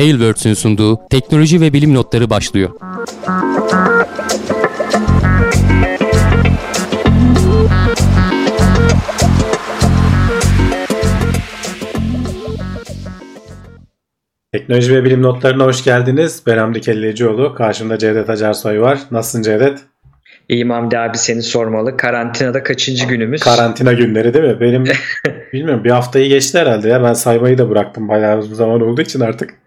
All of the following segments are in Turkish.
Tailwords'ün sunduğu teknoloji ve bilim notları başlıyor. Teknoloji ve bilim notlarına hoş geldiniz. Ben Hamdi Kellecioğlu. Karşımda Cevdet Acarsoy var. Nasılsın Cevdet? İyiyim Hamdi abi seni sormalı. Karantinada kaçıncı günümüz? Karantina günleri değil mi? Benim bilmiyorum bir haftayı geçti herhalde ya. Ben saymayı da bıraktım bayağı uzun zaman olduğu için artık.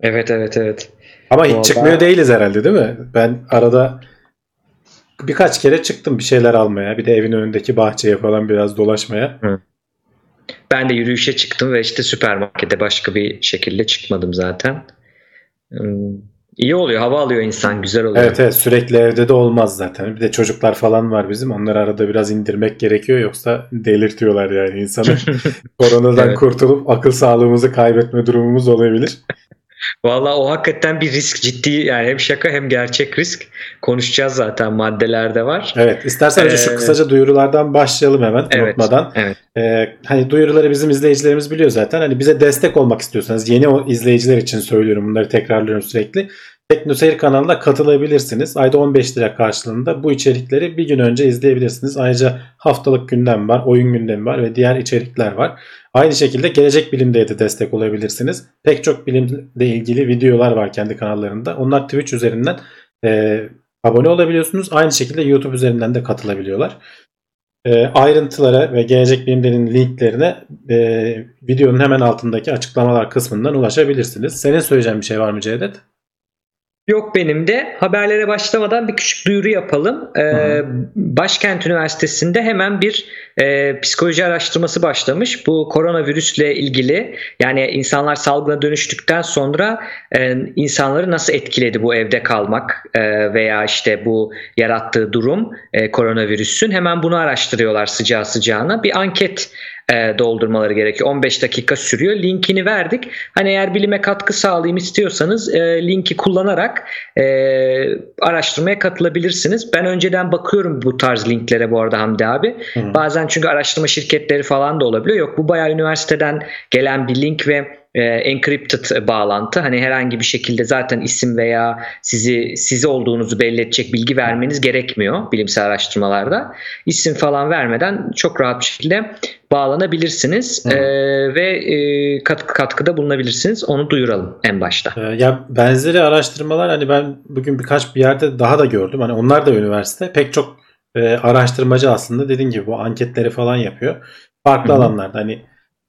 Evet evet evet. Ama hiç Vallahi... çıkmıyor değiliz herhalde değil mi? Ben arada birkaç kere çıktım bir şeyler almaya. Bir de evin önündeki bahçeye falan biraz dolaşmaya. Hı. Ben de yürüyüşe çıktım ve işte süpermarkete başka bir şekilde çıkmadım zaten. Hmm, iyi oluyor. Hava alıyor insan. Güzel oluyor. Evet evet sürekli evde de olmaz zaten. Bir de çocuklar falan var bizim. Onları arada biraz indirmek gerekiyor. Yoksa delirtiyorlar yani insanı. Koronadan evet. kurtulup akıl sağlığımızı kaybetme durumumuz olabilir. Valla o hakikaten bir risk ciddi yani hem şaka hem gerçek risk. Konuşacağız zaten maddelerde var. Evet istersen önce şu ee, kısaca duyurulardan başlayalım hemen evet, unutmadan. Evet. Ee, hani duyuruları bizim izleyicilerimiz biliyor zaten. Hani bize destek olmak istiyorsanız yeni o izleyiciler için söylüyorum bunları tekrarlıyorum sürekli. TeknoSeyir kanalına katılabilirsiniz. Ayda 15 lira karşılığında bu içerikleri bir gün önce izleyebilirsiniz. Ayrıca haftalık gündem var, oyun gündemi var ve diğer içerikler var. Aynı şekilde gelecek bilimde de destek olabilirsiniz. Pek çok bilimle ilgili videolar var kendi kanallarında. Onlar Twitch üzerinden e, abone olabiliyorsunuz. Aynı şekilde YouTube üzerinden de katılabiliyorlar. E, ayrıntılara ve gelecek bilimlerin linklerine e, videonun hemen altındaki açıklamalar kısmından ulaşabilirsiniz. Senin söyleyeceğin bir şey var mı Cevdet? Yok benim de. Haberlere başlamadan bir küçük duyuru yapalım. Ee, Başkent Üniversitesi'nde hemen bir e, psikoloji araştırması başlamış. Bu koronavirüsle ilgili yani insanlar salgına dönüştükten sonra e, insanları nasıl etkiledi bu evde kalmak e, veya işte bu yarattığı durum e, koronavirüsün. Hemen bunu araştırıyorlar sıcağı sıcağına. Bir anket e, doldurmaları gerekiyor. 15 dakika sürüyor. Linkini verdik. Hani eğer bilime katkı sağlayayım istiyorsanız e, linki kullanarak e, araştırmaya katılabilirsiniz. Ben önceden bakıyorum bu tarz linklere bu arada Hamdi abi. Hı. Bazen çünkü araştırma şirketleri falan da olabiliyor. Yok bu bayağı üniversiteden gelen bir link ve e, encrypted bağlantı. Hani herhangi bir şekilde zaten isim veya sizi sizi olduğunuzu belli edecek bilgi vermeniz gerekmiyor bilimsel araştırmalarda. İsim falan vermeden çok rahat bir şekilde bağlanabilirsiniz e, ve e, katkı, katkıda bulunabilirsiniz. Onu duyuralım en başta. E, ya benzeri araştırmalar hani ben bugün birkaç bir yerde daha da gördüm. Hani onlar da üniversite. Pek çok e, araştırmacı aslında dediğin gibi bu anketleri falan yapıyor. Farklı Hı-hı. alanlarda hani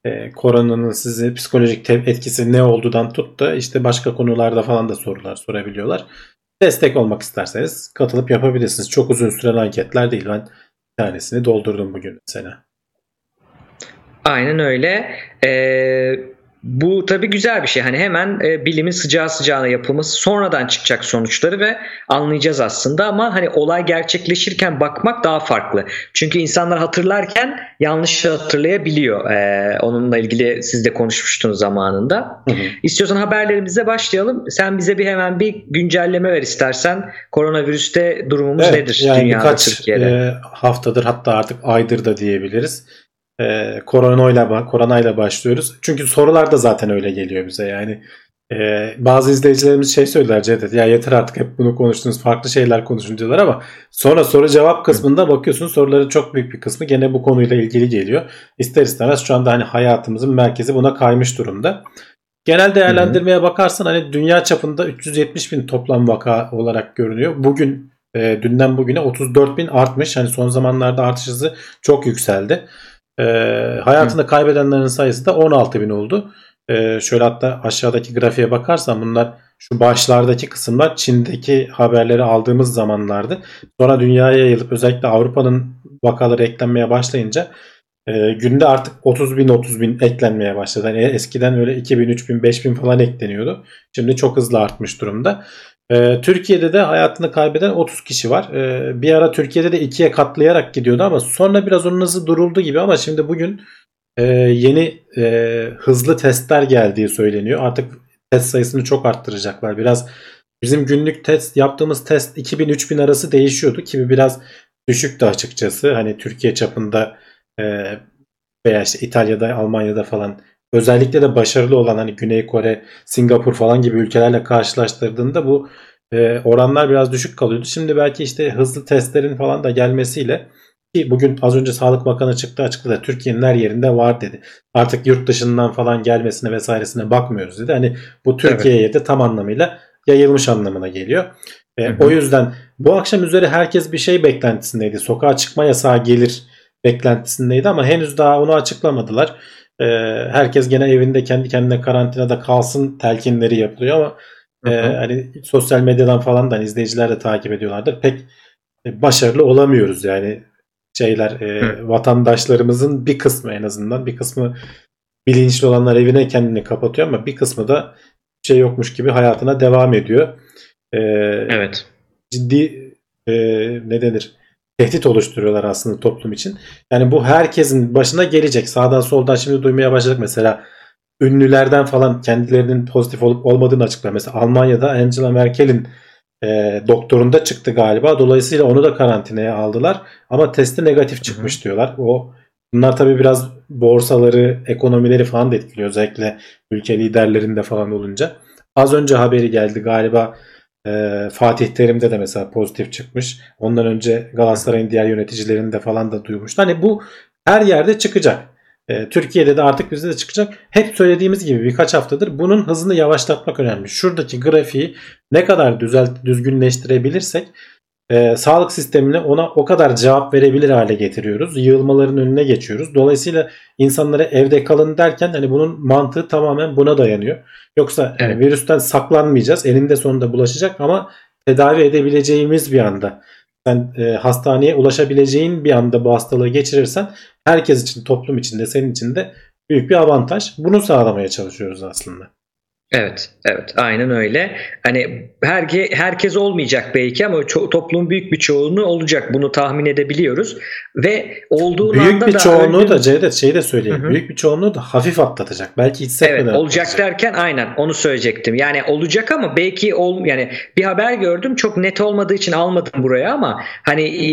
e, koronanın size psikolojik etkisi ne olduğundan tut da işte başka konularda falan da sorular sorabiliyorlar. Destek olmak isterseniz katılıp yapabilirsiniz. Çok uzun süren anketler değil. Ben bir tanesini doldurdum bugün mesela. Aynen öyle. Ee, bu tabii güzel bir şey. Hani hemen e, bilimin sıcağı sıcağına yapılması sonradan çıkacak sonuçları ve anlayacağız aslında ama hani olay gerçekleşirken bakmak daha farklı. Çünkü insanlar hatırlarken yanlış hatırlayabiliyor. E, onunla ilgili siz de konuşmuştunuz zamanında. Hı hı. İstiyorsan haberlerimize başlayalım. Sen bize bir hemen bir güncelleme ver istersen. Koronavirüste durumumuz evet, nedir yani dünyada, birkaç, Türkiye'de? E, haftadır hatta artık aydır da diyebiliriz e, koronayla koronayla başlıyoruz. Çünkü sorular da zaten öyle geliyor bize yani. E, bazı izleyicilerimiz şey söyler Cevdet ya yeter artık hep bunu konuştunuz farklı şeyler konuşun diyorlar ama sonra soru cevap kısmında bakıyorsun soruların çok büyük bir kısmı gene bu konuyla ilgili geliyor. İster istemez şu anda hani hayatımızın merkezi buna kaymış durumda. Genel değerlendirmeye bakarsan hani dünya çapında 370 bin toplam vaka olarak görünüyor. Bugün e, dünden bugüne 34 bin artmış. Hani son zamanlarda artış hızı çok yükseldi. E, hayatını Hı. kaybedenlerin sayısı da 16 bin oldu. E, şöyle hatta aşağıdaki grafiğe bakarsan bunlar şu başlardaki kısımlar Çin'deki haberleri aldığımız zamanlardı. Sonra dünyaya yayılıp özellikle Avrupa'nın vakaları eklenmeye başlayınca e, günde artık 30 bin 30 bin eklenmeye başladı. Yani eskiden öyle 2 bin 3 bin 5 bin falan ekleniyordu. Şimdi çok hızlı artmış durumda. Ee, Türkiye'de de hayatını kaybeden 30 kişi var. Ee, bir ara Türkiye'de de ikiye katlayarak gidiyordu ama sonra biraz onun hızı duruldu gibi ama şimdi bugün e, yeni e, hızlı testler geldiği söyleniyor. Artık test sayısını çok arttıracaklar. Biraz bizim günlük test yaptığımız test 2000-3000 arası değişiyordu ki biraz düşüktü açıkçası. Hani Türkiye çapında e, veya işte İtalya'da, Almanya'da falan özellikle de başarılı olan hani Güney Kore, Singapur falan gibi ülkelerle karşılaştırdığında bu e, oranlar biraz düşük kalıyordu. Şimdi belki işte hızlı testlerin falan da gelmesiyle ki bugün az önce Sağlık Bakanı çıktı açıkladı. Türkiye'nin her yerinde var dedi. Artık yurt dışından falan gelmesine vesairesine bakmıyoruz dedi. Hani bu Türkiye'ye evet. de tam anlamıyla yayılmış anlamına geliyor. E, o yüzden bu akşam üzeri herkes bir şey beklentisindeydi. Sokağa çıkma yasağı gelir beklentisindeydi ama henüz daha onu açıklamadılar. E, herkes gene evinde kendi kendine karantinada kalsın telkinleri yapılıyor ama e, hani sosyal medyadan falan da hani izleyiciler de takip ediyorlardır. Pek başarılı olamıyoruz yani şeyler e, vatandaşlarımızın bir kısmı en azından bir kısmı bilinçli olanlar evine kendini kapatıyor ama bir kısmı da şey yokmuş gibi hayatına devam ediyor. E, evet. Ciddi e, ne denir? Tehdit oluşturuyorlar aslında toplum için. Yani bu herkesin başına gelecek. Sağdan soldan şimdi duymaya başladık mesela ünlülerden falan kendilerinin pozitif olup olmadığını açıklar. Mesela Almanya'da Angela Merkel'in e, doktorunda çıktı galiba. Dolayısıyla onu da karantinaya aldılar. Ama testi negatif çıkmış Hı-hı. diyorlar. O Bunlar tabii biraz borsaları, ekonomileri falan da etkiliyor. Özellikle ülke liderlerinde falan olunca. Az önce haberi geldi galiba e, Fatih Terim'de de mesela pozitif çıkmış. Ondan önce Galatasaray'ın diğer yöneticilerinde falan da duymuştu. Hani bu her yerde çıkacak. E, Türkiye'de de artık bizde de çıkacak. Hep söylediğimiz gibi birkaç haftadır bunun hızını yavaşlatmak önemli. Şuradaki grafiği ne kadar düzelt, düzgünleştirebilirsek e, sağlık sistemine ona o kadar cevap verebilir hale getiriyoruz. Yığılmaların önüne geçiyoruz. Dolayısıyla insanlara evde kalın derken hani bunun mantığı tamamen buna dayanıyor. Yoksa evet. yani virüsten saklanmayacağız. Elinde sonunda bulaşacak ama tedavi edebileceğimiz bir anda sen e, hastaneye ulaşabileceğin bir anda bu hastalığı geçirirsen herkes için, toplum için de senin için de büyük bir avantaj. Bunu sağlamaya çalışıyoruz aslında. Evet, evet, aynen öyle. Hani herke, herkes olmayacak belki ama ço- toplumun büyük bir çoğunluğu olacak. Bunu tahmin edebiliyoruz ve olduğu büyük anda bir da çoğunluğu da Cevdet şeyi de söyleyeyim. Hı-hı. Büyük bir çoğunluğu da hafif atlatacak. Belki hissetmeden. Evet, olacak atlatacak. derken aynen onu söyleyecektim. Yani olacak ama belki ol yani bir haber gördüm çok net olmadığı için almadım buraya ama hani e,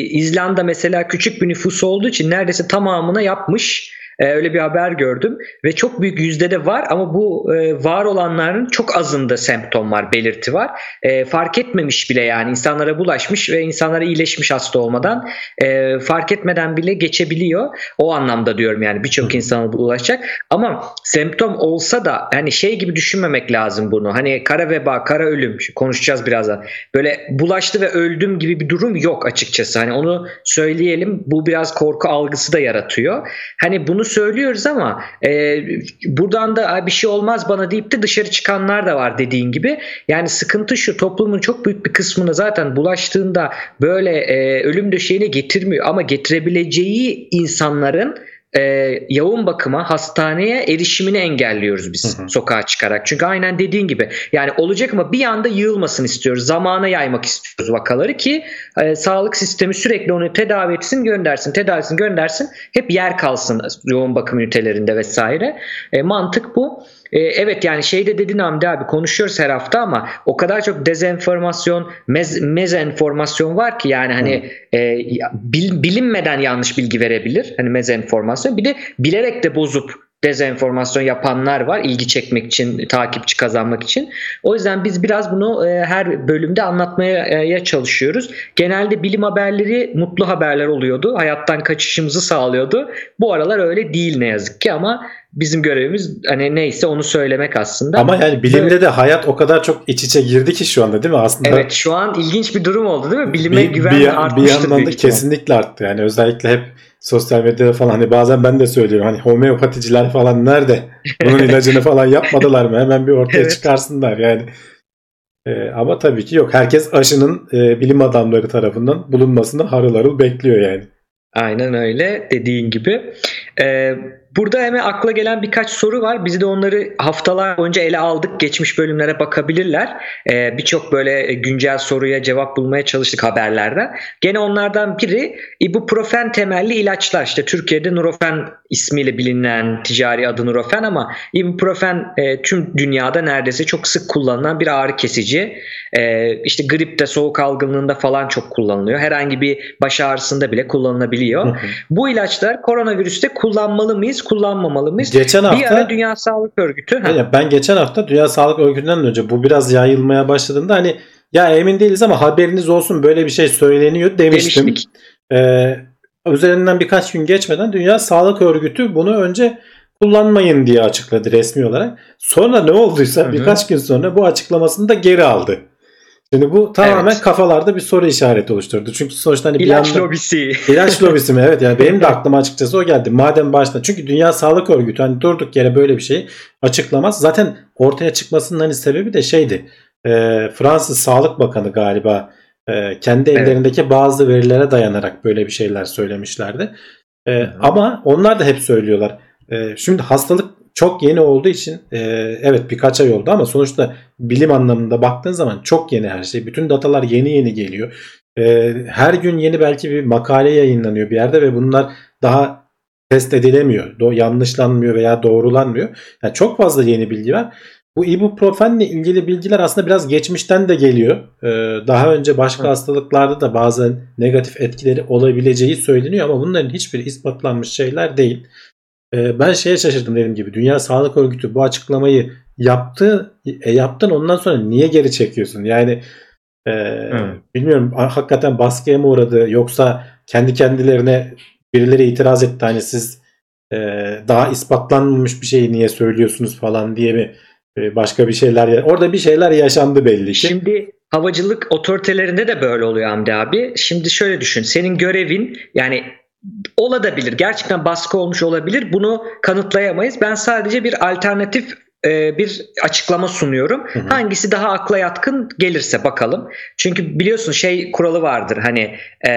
İzlanda mesela küçük bir nüfusu olduğu için neredeyse tamamına yapmış e, öyle bir haber gördüm ve çok büyük yüzdede var ama bu e, var olanların çok azında semptom var, belirti var. E, fark etmemiş bile yani insanlara bulaşmış ve insanlara iyileşmiş hasta olmadan e, fark etmeden bile geçebiliyor. O anlamda diyorum yani birçok insana bulaşacak. Ama semptom olsa da hani şey gibi düşünmemek lazım bunu. Hani kara veba, kara ölüm konuşacağız birazdan. Böyle bulaştı ve öldüm gibi bir durum yok açıkçası. Hani onu söyleyelim. Bu biraz korku algısı da yaratıyor. Hani bunu söylüyoruz ama e, buradan da bir şey olmaz bana deyip de dışarı çıkanlar da var dediğin gibi. Yani sıkıntı şu toplumun çok büyük bir kısmını zaten bulaştığında böyle e, ölüm döşeğine getirmiyor ama getirebileceği insanların e, yoğun bakıma hastaneye erişimini engelliyoruz biz hı hı. sokağa çıkarak. Çünkü aynen dediğin gibi yani olacak ama bir anda yığılmasın istiyoruz. Zamana yaymak istiyoruz vakaları ki e, sağlık sistemi sürekli onu tedavi etsin göndersin tedavisini göndersin hep yer kalsın yoğun bakım ünitelerinde vesaire. E, mantık bu. E, evet yani şeyde dedin Hamdi abi konuşuyoruz her hafta ama o kadar çok dezenformasyon, mez, mezenformasyon var ki yani hani e, bil, bilinmeden yanlış bilgi verebilir. Hani mezenformasyon. Bir de bilerek de bozup dezenformasyon yapanlar var ilgi çekmek için, takipçi kazanmak için. O yüzden biz biraz bunu e, her bölümde anlatmaya e, çalışıyoruz. Genelde bilim haberleri mutlu haberler oluyordu. Hayattan kaçışımızı sağlıyordu. Bu aralar öyle değil ne yazık ki ama bizim görevimiz hani neyse onu söylemek aslında. Ama yani bilimde de hayat o kadar çok iç içe girdi ki şu anda değil mi aslında? Evet şu an ilginç bir durum oldu değil mi? Bilime bir, güven bir, artmıştır. Bir yandan da kesinlikle arttı. Yani özellikle hep sosyal medyada falan hani bazen ben de söylüyorum hani homeopaticiler falan nerede? Bunun ilacını falan yapmadılar mı? Hemen bir ortaya evet. çıkarsınlar yani. Ee, ama tabii ki yok. Herkes aşının e, bilim adamları tarafından bulunmasını harıl harıl bekliyor yani. Aynen öyle dediğin gibi. Ee, Burada hemen akla gelen birkaç soru var. Biz de onları haftalar boyunca ele aldık. Geçmiş bölümlere bakabilirler. Ee, Birçok böyle güncel soruya cevap bulmaya çalıştık haberlerden. Gene onlardan biri ibuprofen temelli ilaçlar. İşte Türkiye'de Nurofen ismiyle bilinen ticari adı Nurofen ama ibuprofen e, tüm dünyada neredeyse çok sık kullanılan bir ağrı kesici. E, işte gripte, soğuk algınlığında falan çok kullanılıyor. Herhangi bir baş ağrısında bile kullanılabiliyor. Bu ilaçlar koronavirüste kullanmalı mıyız? Kullanmamalı mıyız? Geçen bir hafta ara Dünya Sağlık Örgütü. Ha. Ben geçen hafta Dünya Sağlık Örgütü'nden önce bu biraz yayılmaya başladığında hani ya emin değiliz ama haberiniz olsun böyle bir şey söyleniyor demiştim. Demiştik. Ee, üzerinden birkaç gün geçmeden Dünya Sağlık Örgütü bunu önce kullanmayın diye açıkladı resmi olarak. Sonra ne olduysa birkaç gün sonra bu açıklamasını da geri aldı. Şimdi bu tamamen Evet. kafalarda bir soru işareti oluşturdu. Çünkü sonuçta hani bir İlaç yandan- lobisi. İlaç lobisi mi? Evet yani benim de aklıma açıkçası o geldi. Madem başta çünkü Dünya Sağlık Örgütü hani durduk yere böyle bir şey açıklamaz. Zaten ortaya çıkmasının hani sebebi de şeydi. E, Fransız Sağlık Bakanı galiba e, kendi Evet. ellerindeki bazı verilere dayanarak böyle bir şeyler söylemişlerdi. E, ama onlar da hep söylüyorlar. E, şimdi hastalık çok yeni olduğu için e, evet birkaç ay oldu ama sonuçta bilim anlamında baktığın zaman çok yeni her şey. Bütün datalar yeni yeni geliyor. E, her gün yeni belki bir makale yayınlanıyor bir yerde ve bunlar daha test edilemiyor. Do- yanlışlanmıyor veya doğrulanmıyor. Yani çok fazla yeni bilgi var. Bu ibuprofenle ilgili bilgiler aslında biraz geçmişten de geliyor. E, daha önce başka Hı. hastalıklarda da bazen negatif etkileri olabileceği söyleniyor ama bunların hiçbiri ispatlanmış şeyler değil. E, ben şeye şaşırdım dediğim gibi. Dünya Sağlık Örgütü bu açıklamayı yaptı. E, yaptın ondan sonra niye geri çekiyorsun? Yani e, bilmiyorum ha- hakikaten baskıya mı uğradı yoksa kendi kendilerine birileri itiraz etti hani siz e, daha ispatlanmamış bir şeyi niye söylüyorsunuz falan diye mi e, başka bir şeyler orada bir şeyler yaşandı belli ki. Şimdi havacılık otoritelerinde de böyle oluyor Hamdi abi. Şimdi şöyle düşün. Senin görevin yani olabilir. Gerçekten baskı olmuş olabilir. Bunu kanıtlayamayız. Ben sadece bir alternatif e, bir açıklama sunuyorum. Hı hı. Hangisi daha akla yatkın gelirse bakalım. Çünkü biliyorsun şey kuralı vardır. Hani e,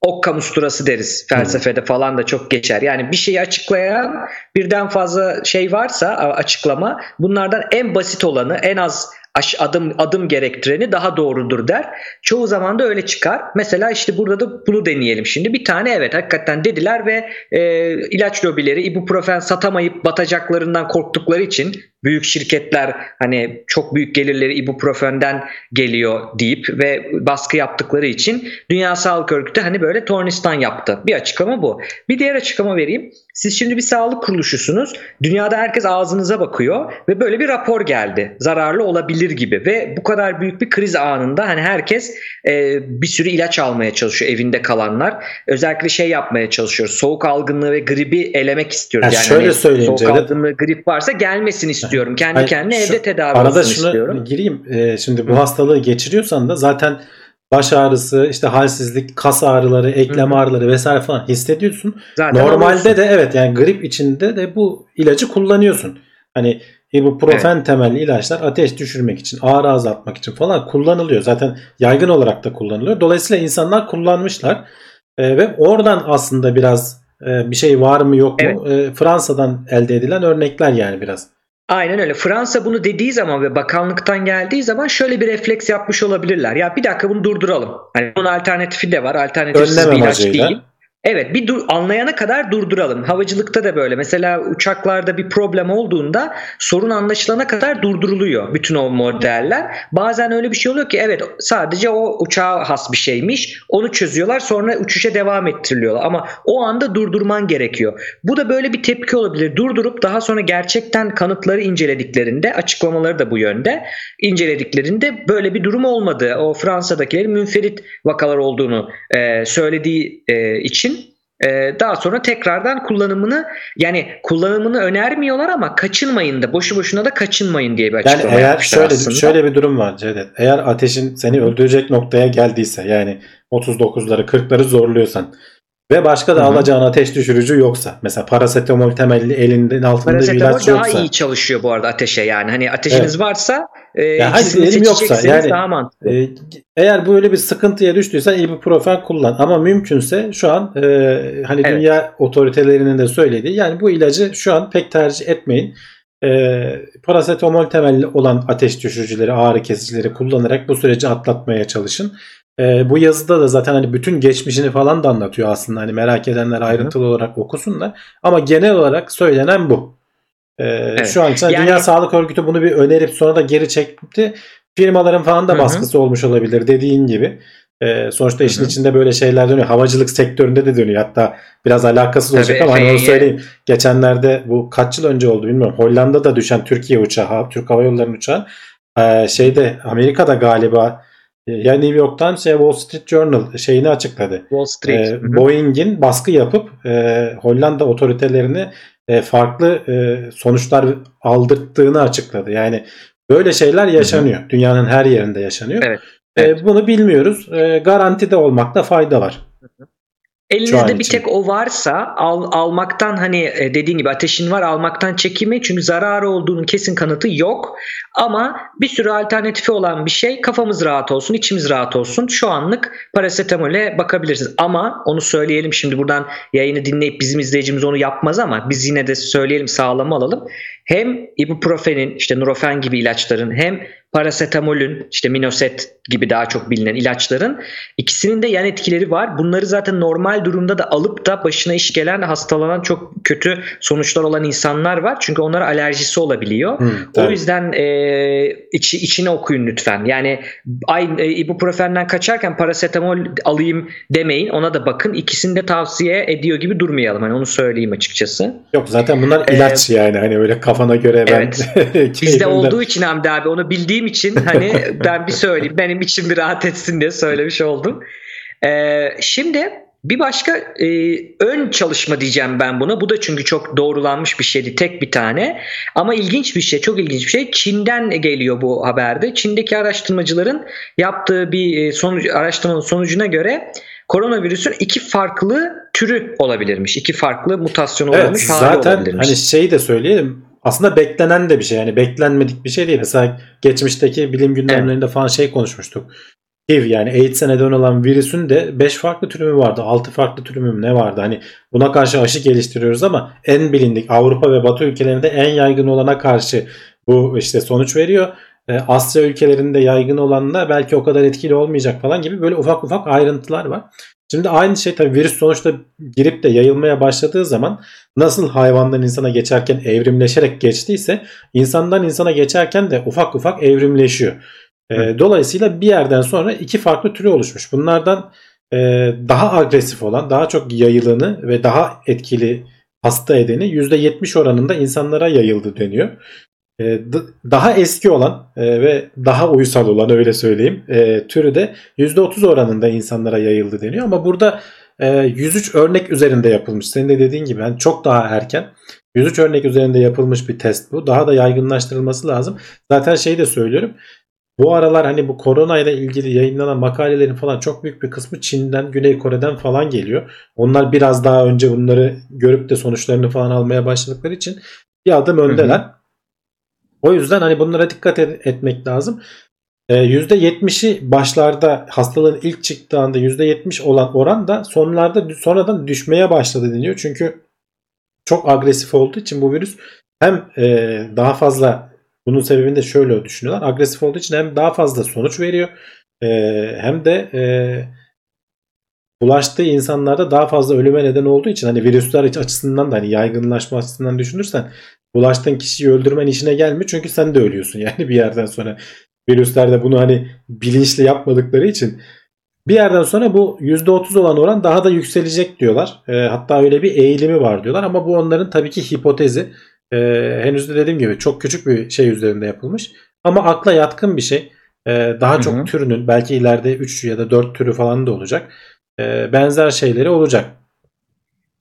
okka musturası deriz felsefede falan da çok geçer. Yani bir şeyi açıklayan birden fazla şey varsa açıklama bunlardan en basit olanı en az adım adım gerektireni daha doğrudur der. Çoğu zaman da öyle çıkar. Mesela işte burada da bunu deneyelim şimdi. Bir tane evet hakikaten dediler ve e, ilaç lobileri ibuprofen satamayıp batacaklarından korktukları için büyük şirketler hani çok büyük gelirleri ibuprofenden geliyor deyip ve baskı yaptıkları için Dünya Sağlık Örgütü hani böyle tornistan yaptı. Bir açıklama bu. Bir diğer açıklama vereyim. Siz şimdi bir sağlık kuruluşusunuz. Dünyada herkes ağzınıza bakıyor ve böyle bir rapor geldi. Zararlı olabilir gibi ve bu kadar büyük bir kriz anında hani herkes e, bir sürü ilaç almaya çalışıyor evinde kalanlar. Özellikle şey yapmaya çalışıyoruz. Soğuk algınlığı ve gribi elemek istiyoruz. Ha, yani şöyle hani söyleyeyim soğuk Cevdet. algınlığı, grip varsa gelmesin istiyorum. Kendi Hayır, kendine şu- evde tedavi Arada olsun şunu istiyorum. gireyim. Ee, şimdi bu hastalığı geçiriyorsan da zaten baş ağrısı, işte halsizlik, kas ağrıları, eklem Hı ağrıları vesaire falan hissediyorsun. Zaten Normalde alıyorsun. de evet yani grip içinde de bu ilacı kullanıyorsun. Hani ibuprofen temelli ilaçlar ateş düşürmek için, ağrı azaltmak için falan kullanılıyor. Zaten yaygın olarak da kullanılıyor. Dolayısıyla insanlar kullanmışlar. Ee, ve oradan aslında biraz e, bir şey var mı yok mu? e, Fransa'dan elde edilen örnekler yani biraz. Aynen öyle. Fransa bunu dediği zaman ve bakanlıktan geldiği zaman şöyle bir refleks yapmış olabilirler. Ya bir dakika bunu durduralım. Hani bunun alternatifi de var. Alternatifsiz Önlem bir ilaç amacıyla. değil. Evet bir dur, anlayana kadar durduralım. Havacılıkta da böyle. Mesela uçaklarda bir problem olduğunda sorun anlaşılana kadar durduruluyor bütün o modeller. Bazen öyle bir şey oluyor ki evet sadece o uçağa has bir şeymiş. Onu çözüyorlar sonra uçuşa devam ettiriliyorlar. Ama o anda durdurman gerekiyor. Bu da böyle bir tepki olabilir. Durdurup daha sonra gerçekten kanıtları incelediklerinde açıklamaları da bu yönde incelediklerinde böyle bir durum olmadı. O Fransa'dakilerin münferit vakalar olduğunu e, söylediği e, için daha sonra tekrardan kullanımını yani kullanımını önermiyorlar ama kaçınmayın da boşu boşuna da kaçınmayın diye bir Yani açıklama eğer yapmışlar şöyle aslında. şöyle bir durum var Cevdet. Eğer ateşin seni öldürecek noktaya geldiyse yani 39'ları 40'ları zorluyorsan ve başka da Hı hı. alacağın ateş düşürücü yoksa mesela parasetamol temelli elinde altında bir Parasetamol ilaç daha yoksa iyi çalışıyor bu arada ateşe yani. Hani ateşiniz varsa e, Ya ikisini diyelim yoksa, yani- daha mantıklı. e, eğer böyle bir sıkıntıya düştüysen ibuprofen kullan ama mümkünse şu an e, hani Evet. dünya otoritelerinin de söylediği yani bu ilacı şu an pek tercih etmeyin. E, parasetamol temelli olan ateş düşürücüleri, ağrı kesicileri kullanarak bu süreci atlatmaya çalışın. E, bu yazıda da zaten hani bütün geçmişini falan da anlatıyor aslında. Hani merak edenler ayrıntılı olarak okusunlar. Ama genel olarak söylenen bu. E, Şu an için Yani- Dünya Sağlık Örgütü bunu bir önerip sonra da geri çekti. Firmaların falan da baskısı olmuş olabilir dediğin gibi. E, sonuçta işin içinde böyle şeyler dönüyor. Havacılık sektöründe de dönüyor. Hatta biraz alakasız olacak Tabii, ama hani onu FAA. söyleyeyim. Geçenlerde bu kaç yıl önce oldu bilmiyorum. Hollanda'da düşen Türkiye uçağı, Türk Hava Yolları'nın uçağı e, şeyde Amerika'da galiba ya New York'tan şey Wall Street Journal şeyini açıkladı. Wall Street. E. Boeing'in baskı yapıp e, Hollanda otoritelerini e, farklı e, sonuçlar aldırttığını açıkladı. Yani böyle şeyler yaşanıyor. Dünyanın her yerinde yaşanıyor. Evet, E, evet. bunu bilmiyoruz. E, garantide olmakta fayda var. Elinizde bir tek o varsa al, almaktan hani e, dediğin gibi ateşin var almaktan çekinme çünkü zararı olduğunun kesin kanıtı yok. Ama bir sürü alternatifi olan bir şey kafamız rahat olsun içimiz rahat olsun şu anlık parasetamole bakabilirsiniz. Ama onu söyleyelim şimdi buradan yayını dinleyip bizim izleyicimiz onu yapmaz ama biz yine de söyleyelim sağlamı alalım. Hem ibuprofenin işte nurofen gibi ilaçların hem parasetamolün işte minoset gibi daha çok bilinen ilaçların ikisinin de yan etkileri var. Bunları zaten normal durumda da alıp da başına iş gelen hastalanan çok kötü sonuçlar olan insanlar var. Çünkü onlara alerjisi olabiliyor. Hı, O yüzden e, içi, içine okuyun lütfen. Yani ay, e, ibuprofenden kaçarken parasetamol alayım demeyin. Ona da bakın. İkisini de tavsiye ediyor gibi durmayalım. Hani onu söyleyeyim açıkçası. Yok zaten bunlar Ee, ilaç yani hani öyle kafana göre ben Evet. Bizde olduğu için Hamdi abi onu bildiğim için hani ben bir söyleyeyim. Benim içim bir rahat etsin diye söylemiş oldum. Ee, şimdi bir başka e, ön çalışma diyeceğim ben buna. Bu da çünkü çok doğrulanmış bir şeydi. Tek bir tane. Ama ilginç bir şey. Çok ilginç bir şey. Çin'den geliyor bu haberde. Çin'deki araştırmacıların yaptığı bir e, sonuç, araştırmanın sonucuna göre koronavirüsün iki farklı türü olabilirmiş. İki farklı mutasyonu Evet olmuş hali zaten olabilirmiş. hani şeyi de söyleyelim. Aslında beklenen de bir şey. Yani beklenmedik bir şey değil. Mesela geçmişteki bilim gündemlerinde falan şey konuşmuştuk. HIV yani AIDS'e neden olan virüsün de 5 farklı türü mü vardı? 6 farklı türü mü ne vardı? Hani buna karşı aşı geliştiriyoruz ama en bilindik Avrupa ve Batı ülkelerinde en yaygın olana karşı bu işte sonuç veriyor. Ee, Asya ülkelerinde yaygın olanla belki o kadar etkili olmayacak falan gibi böyle ufak ufak ayrıntılar var. Şimdi aynı şey tabii virüs sonuçta girip de yayılmaya başladığı zaman nasıl hayvandan insana geçerken evrimleşerek geçtiyse insandan insana geçerken de ufak ufak evrimleşiyor. Ee, dolayısıyla bir yerden sonra iki farklı türü oluşmuş. Bunlardan e, daha agresif olan, daha çok yayılanı ve daha etkili hasta edeni %70 oranında insanlara yayıldı deniyor. E, d- daha eski olan e, ve daha uysal olan öyle söyleyeyim e, türü de %30 oranında insanlara yayıldı deniyor. Ama burada e, 103 örnek üzerinde yapılmış. Senin de dediğin gibi yani çok daha erken 103 örnek üzerinde yapılmış bir test bu. Daha da yaygınlaştırılması lazım. Zaten şeyi de söylüyorum. Bu aralar hani bu korona ile ilgili yayınlanan makalelerin falan çok büyük bir kısmı Çin'den, Güney Kore'den falan geliyor. Onlar biraz daha önce bunları görüp de sonuçlarını falan almaya başladıkları için bir adım öndeler. O yüzden hani bunlara dikkat et- etmek lazım. Ee, %70'i başlarda hastalığın ilk çıktığında %70 olan oran da sonlarda sonradan düşmeye başladı deniyor. Çünkü çok agresif olduğu için bu virüs hem e, daha fazla bunun sebebini de şöyle düşünüyorlar. Agresif olduğu için hem daha fazla sonuç veriyor e, hem de e, bulaştığı insanlarda daha fazla ölüme neden olduğu için hani virüsler açısından da hani yaygınlaşma açısından düşünürsen bulaştığın kişiyi öldürmen işine gelmiyor çünkü sen de ölüyorsun yani bir yerden sonra virüsler de bunu hani bilinçli yapmadıkları için bir yerden sonra bu %30 olan oran daha da yükselecek diyorlar. E, hatta öyle bir eğilimi var diyorlar ama bu onların tabii ki hipotezi. E, henüz de dediğim gibi çok küçük bir şey üzerinde yapılmış. Ama akla yatkın bir şey. E, daha Hı çok türünün belki ileride 3 ya da 4 türü falan da olacak. E, benzer şeyleri olacak.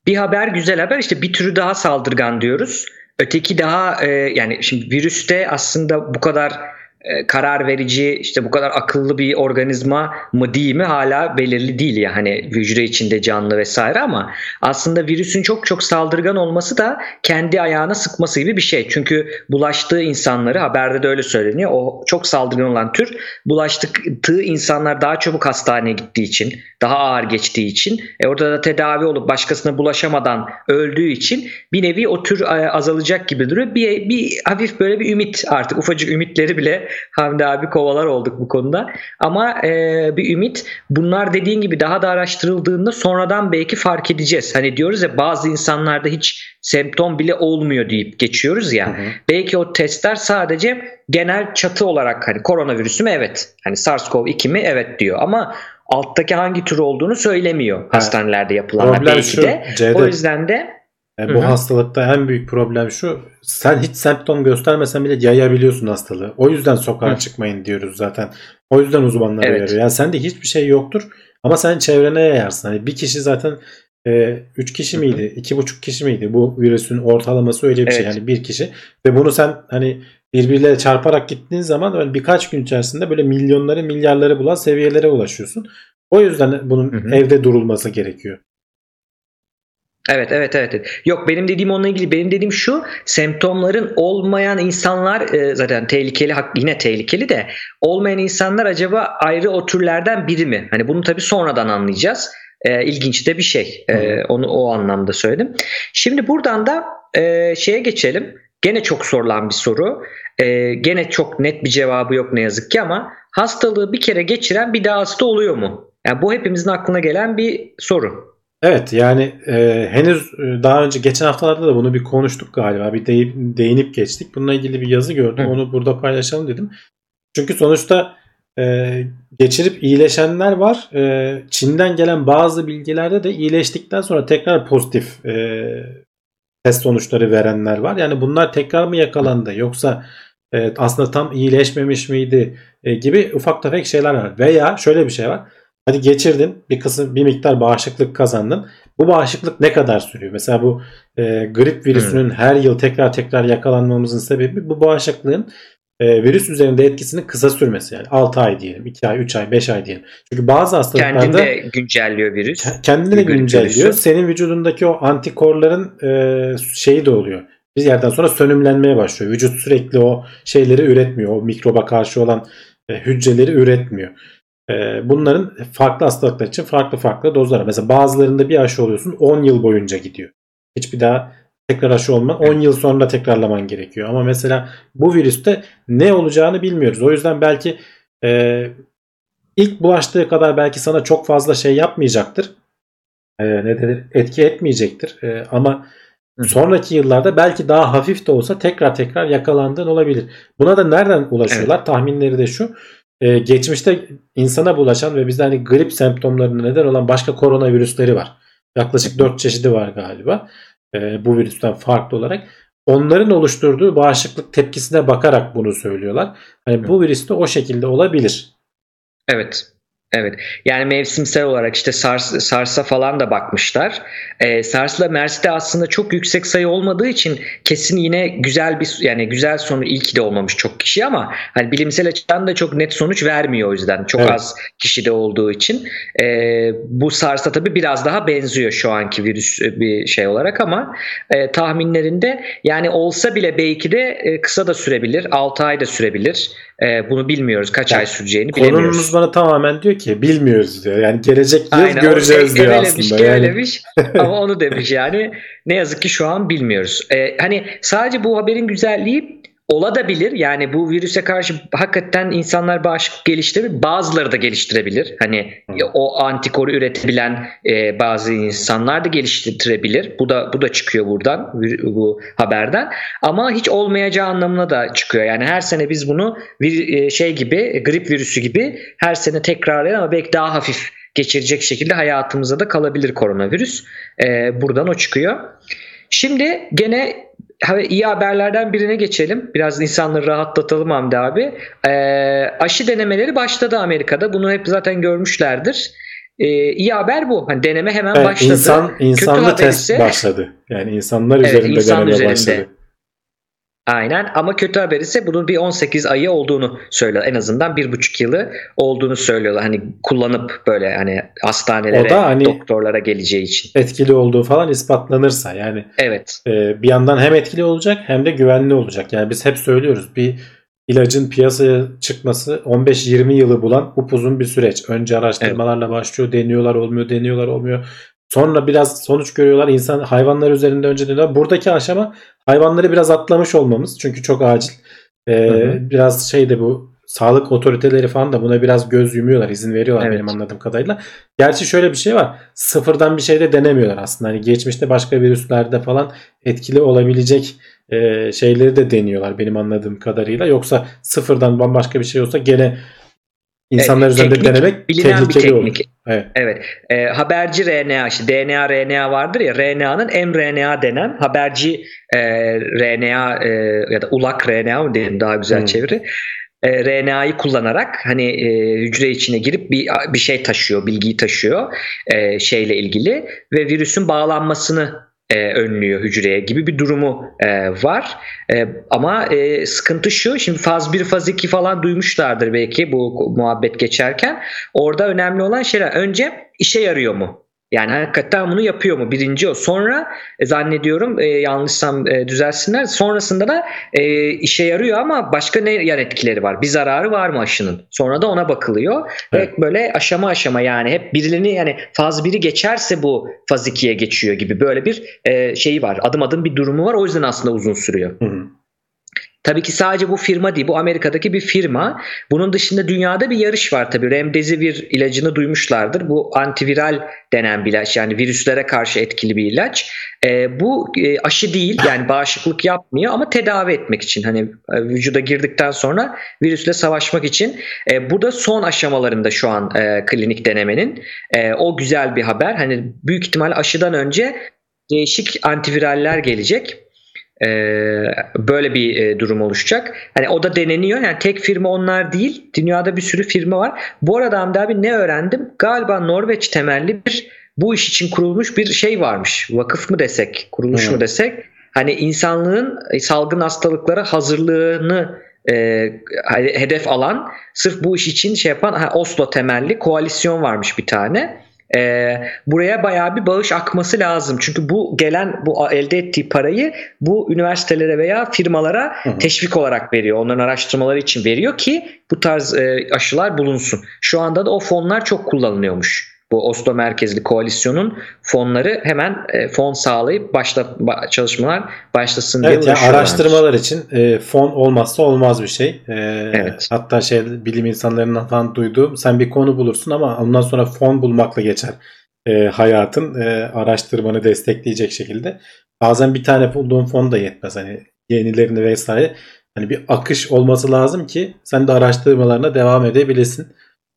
Bir haber güzel haber işte bir türü daha saldırgan diyoruz. Öteki daha e, yani şimdi virüste aslında bu kadar karar verici işte bu kadar akıllı bir organizma mı değil mi hala belirli değil ya hani hücre içinde canlı vesaire ama aslında virüsün çok çok saldırgan olması da kendi ayağına sıkması gibi bir şey. Çünkü bulaştığı insanları haberde de öyle söyleniyor. O çok saldırgan olan tür bulaştığı insanlar daha çabuk hastaneye gittiği için daha ağır geçtiği için e, orada da tedavi olup başkasına bulaşamadan öldüğü için bir nevi o tür e, azalacak gibi duruyor. Bir, bir hafif böyle bir ümit artık ufacık ümitleri bile Hamdi abi kovalar olduk bu konuda. Ama e, bir ümit bunlar dediğin gibi daha da araştırıldığında sonradan belki fark edeceğiz. Hani diyoruz ya bazı insanlarda hiç semptom bile olmuyor deyip geçiyoruz ya. Hı hı. Belki o testler sadece genel çatı olarak hani koronavirüsü mü evet. Hani SARS-CoV-2 mi evet diyor ama alttaki hangi tür olduğunu söylemiyor Ha, hastanelerde yapılanlar Problem belki şu de. Cevdet, O yüzden de e, Hı bu hastalıkta en büyük problem şu. Sen hiç semptom göstermesen bile yayabiliyorsun hastalığı. O yüzden sokağa Hı. çıkmayın diyoruz zaten. O yüzden uzmanlar Evet. uyarıyor. Yani sende hiçbir şey yoktur ama sen çevrene yayarsın. Hani bir kişi zaten 3 kişi Hı hı. miydi? iki buçuk kişi miydi? Bu virüsün ortalaması öyle bir şey. Evet. Yani bir kişi ve bunu sen hani birbirleriyle çarparak gittiğin zaman böyle birkaç gün içerisinde böyle milyonları milyarları bulan seviyelere ulaşıyorsun. O yüzden bunun Hı hı. evde durulması gerekiyor. Evet evet evet. evet. Yok benim dediğim onunla ilgili. Benim dediğim şu semptomların olmayan insanlar e, zaten tehlikeli hak- yine tehlikeli de olmayan insanlar acaba ayrı o türlerden biri mi? Hani bunu tabii sonradan anlayacağız. E, ilginç de bir şey. E, onu o anlamda söyledim. Şimdi buradan da e, şeye geçelim. Gene çok sorulan bir soru. E, gene çok net bir cevabı yok ne yazık ki ama hastalığı bir kere geçiren bir daha hasta oluyor mu? Yani bu hepimizin aklına gelen bir soru. Evet yani e, henüz e, daha önce geçen haftalarda da bunu bir konuştuk galiba. Bir deyip, değinip geçtik. Bununla ilgili bir yazı gördüm. Hı. Onu burada paylaşalım dedim. Çünkü sonuçta e, geçirip iyileşenler var. E, Çin'den gelen bazı bilgilerde de iyileştikten sonra tekrar pozitif e, test sonuçları verenler var. Yani bunlar tekrar mı yakalandı yoksa e, aslında tam iyileşmemiş miydi e, gibi ufak tefek şeyler var. Veya şöyle bir şey var. Hadi geçirdin bir kısım bir miktar bağışıklık kazandın. Bu bağışıklık ne kadar sürüyor? Mesela bu e, grip virüsünün her yıl tekrar tekrar yakalanmamızın sebebi bu bağışıklığın e, virüs üzerinde etkisinin kısa sürmesi. Yani 6 ay diyelim, 2 ay, 3 ay, 5 ay diyelim. Çünkü bazı hastalıklarda Kendini de güncelliyor virüs. ke- kendini de güncelliyor. virüsü. Senin vücudundaki o antikorların e, şeyi de oluyor. Bir yerden sonra sönümlenmeye başlıyor. Vücut sürekli o şeyleri üretmiyor. O mikroba karşı olan e, hücreleri üretmiyor. E, bunların farklı hastalıklar için farklı farklı dozları. Mesela bazılarında bir aşı oluyorsun 10 yıl boyunca gidiyor. Hiçbir daha tekrar aşı olma 10 yıl sonra tekrarlaman gerekiyor. Ama mesela bu virüste ne olacağını bilmiyoruz. O yüzden belki e, ilk bulaştığı kadar belki sana çok fazla şey yapmayacaktır. E, ne denir? Etki etmeyecektir. E, ama sonraki yıllarda belki daha hafif de olsa tekrar tekrar yakalandığın olabilir. Buna da nereden ulaşıyorlar? Tahminleri de şu. E, geçmişte insana bulaşan ve bizde hani grip semptomlarına neden olan başka koronavirüsleri var. Yaklaşık 4 çeşidi var galiba. E, bu virüsten farklı olarak. Onların oluşturduğu bağışıklık tepkisine bakarak bunu söylüyorlar. Hani bu virüs de o şekilde olabilir. Evet. Evet. Yani mevsimsel olarak işte SARS, SARS'a falan da bakmışlar. Ee, SARS'la MERS'te aslında çok yüksek sayı olmadığı için kesin yine güzel bir yani güzel sonu ilk de olmamış çok kişi ama hani bilimsel açıdan da çok net sonuç vermiyor o yüzden. Çok Evet. az kişide olduğu için. Ee, bu SARS'a tabii biraz daha benziyor şu anki virüs e, bir şey olarak ama e, tahminlerinde yani olsa bile belki de e, kısa da sürebilir. 6 ay da sürebilir. E, bunu bilmiyoruz. Kaç Yani ay süreceğini bilemiyoruz. Konumuz bana tamamen diyor ki bilmiyoruz diyor. Yani gelecek yıl Aynen, göreceğiz diyor evelemiş, aslında. Yani, gevelemiş ama onu demiş yani. Ne yazık ki şu an bilmiyoruz. Ee, hani sadece bu haberin güzelliği olabilir. Yani bu virüse karşı hakikaten insanlar bağışıklık geliştirebilir. Bazıları da geliştirebilir. Hani o antikoru üretebilen e, bazı insanlar da geliştirebilir. Bu da bu da çıkıyor buradan bu haberden. Ama hiç olmayacağı anlamına da çıkıyor. Yani her sene biz bunu bir e, şey gibi grip virüsü gibi her sene tekrarlayan ama belki daha hafif geçirecek şekilde hayatımıza da kalabilir koronavirüs. Ee, buradan o çıkıyor. Şimdi gene iyi haberlerden birine geçelim. Biraz insanları rahatlatalım Hamdi abi. Ee, aşı denemeleri başladı Amerika'da. Bunu hep zaten görmüşlerdir. Ee, iyi haber bu. Hani deneme hemen Evet, başladı. insan insanlı haber test ise- başladı. Yani insanlar Evet, üzerinde insan deneme üzerinde. başladı. Aynen ama kötü haber ise bunun bir 18 ayı olduğunu söylüyor. En azından bir buçuk yılı olduğunu söylüyorlar. Hani kullanıp böyle hani hastanelere, O da hani- doktorlara geleceği için. Etkili olduğu falan ispatlanırsa yani Evet. e, bir yandan hem etkili olacak hem de güvenli olacak. Yani biz hep söylüyoruz bir ilacın piyasaya çıkması 15-20 yılı bulan upuzun bir süreç. Önce araştırmalarla başlıyor, deniyorlar olmuyor, deniyorlar olmuyor. Sonra biraz sonuç görüyorlar. İnsan hayvanlar üzerinde önce deniyorlar. Buradaki aşama hayvanları biraz atlamış olmamız. Çünkü çok acil. Ee, Hı hı. Biraz şey de bu sağlık otoriteleri falan da buna biraz göz yumuyorlar, izin veriyorlar Evet. benim anladığım kadarıyla. Gerçi şöyle bir şey var. Sıfırdan bir şey de denemiyorlar aslında. Hani geçmişte başka virüslerde falan etkili olabilecek e, şeyleri de deniyorlar benim anladığım kadarıyla. Yoksa sıfırdan bambaşka bir şey olsa gene insanlar Evet, üzerinde teknik, denemek bilinen bir tehlikeli olur. teknik. Evet. Evet. E, haberci RNA işte DNA RNA vardır ya RNA'nın mRNA denen haberci e, RNA e, ya da ulak RNA mı diyelim daha güzel Hmm. çeviri. E, RNA'yı kullanarak hani e, hücre içine girip bir bir şey taşıyor, bilgiyi taşıyor e, şeyle ilgili ve virüsün bağlanmasını e, önlüyor hücreye gibi bir durumu e, var. E, ama e, sıkıntı şu şimdi faz 1 faz 2 falan duymuşlardır belki bu muhabbet geçerken. Orada önemli olan şeyler önce işe yarıyor mu? Yani hakikaten bunu yapıyor mu? Birinci o. Sonra e, zannediyorum e, yanlışsam e, düzelsinler. Sonrasında da e, işe yarıyor ama başka ne yan etkileri var? Bir zararı var mı aşının? Sonra da ona bakılıyor. Evet. Ve böyle aşama aşama yani hep birilerini yani faz 1'i geçerse bu faz 2'ye geçiyor gibi böyle bir e, şeyi var. Adım adım bir durumu var. O yüzden aslında uzun sürüyor. Hı hı. Tabii ki sadece bu firma değil. Bu Amerika'daki bir firma. Bunun dışında dünyada bir yarış var tabii. Remdesivir ilacını duymuşlardır. Bu antiviral denen bir ilaç. Yani virüslere karşı etkili bir ilaç. Ee, bu e, aşı değil. Yani bağışıklık yapmıyor ama tedavi etmek için. Hani e, vücuda girdikten sonra virüsle savaşmak için. E, bu da son aşamalarında şu an e, klinik denemenin. E, o güzel bir haber. Hani büyük ihtimal aşıdan önce değişik antiviraller gelecek. Ee, böyle bir e, durum oluşacak. Hani o da deneniyor. Yani tek firma onlar değil. Dünyada bir sürü firma var. Bu arada Hamdi abi ne öğrendim? Galiba Norveç temelli bir bu iş için kurulmuş bir şey varmış. Vakıf mı desek, kuruluş Hı. mu desek? Hani insanlığın e, salgın hastalıklara hazırlığını e, hedef alan sırf bu iş için şey yapan ha, Oslo temelli koalisyon varmış bir tane. E, buraya bayağı bir bağış akması lazım. Çünkü bu gelen bu elde ettiği parayı bu üniversitelere veya firmalara Hı hı. teşvik olarak veriyor. Onların araştırmaları için veriyor ki bu tarz e, aşılar bulunsun. Şu anda da o fonlar çok kullanılıyormuş. Bu Oslo merkezli koalisyonun fonları hemen e, fon sağlayıp başla ba- çalışmalar başlasın diye Evet yani araştırmalar için e, fon olmazsa olmaz bir şey. E, Evet. Hatta şey bilim insanlarından falan duyduğum sen bir konu bulursun ama ondan sonra fon bulmakla geçer e, hayatın e, araştırmanı destekleyecek şekilde. Bazen bir tane bulduğun fon da yetmez hani yenilerini vesaire. Hani bir akış olması lazım ki sen de araştırmalarına devam edebilesin.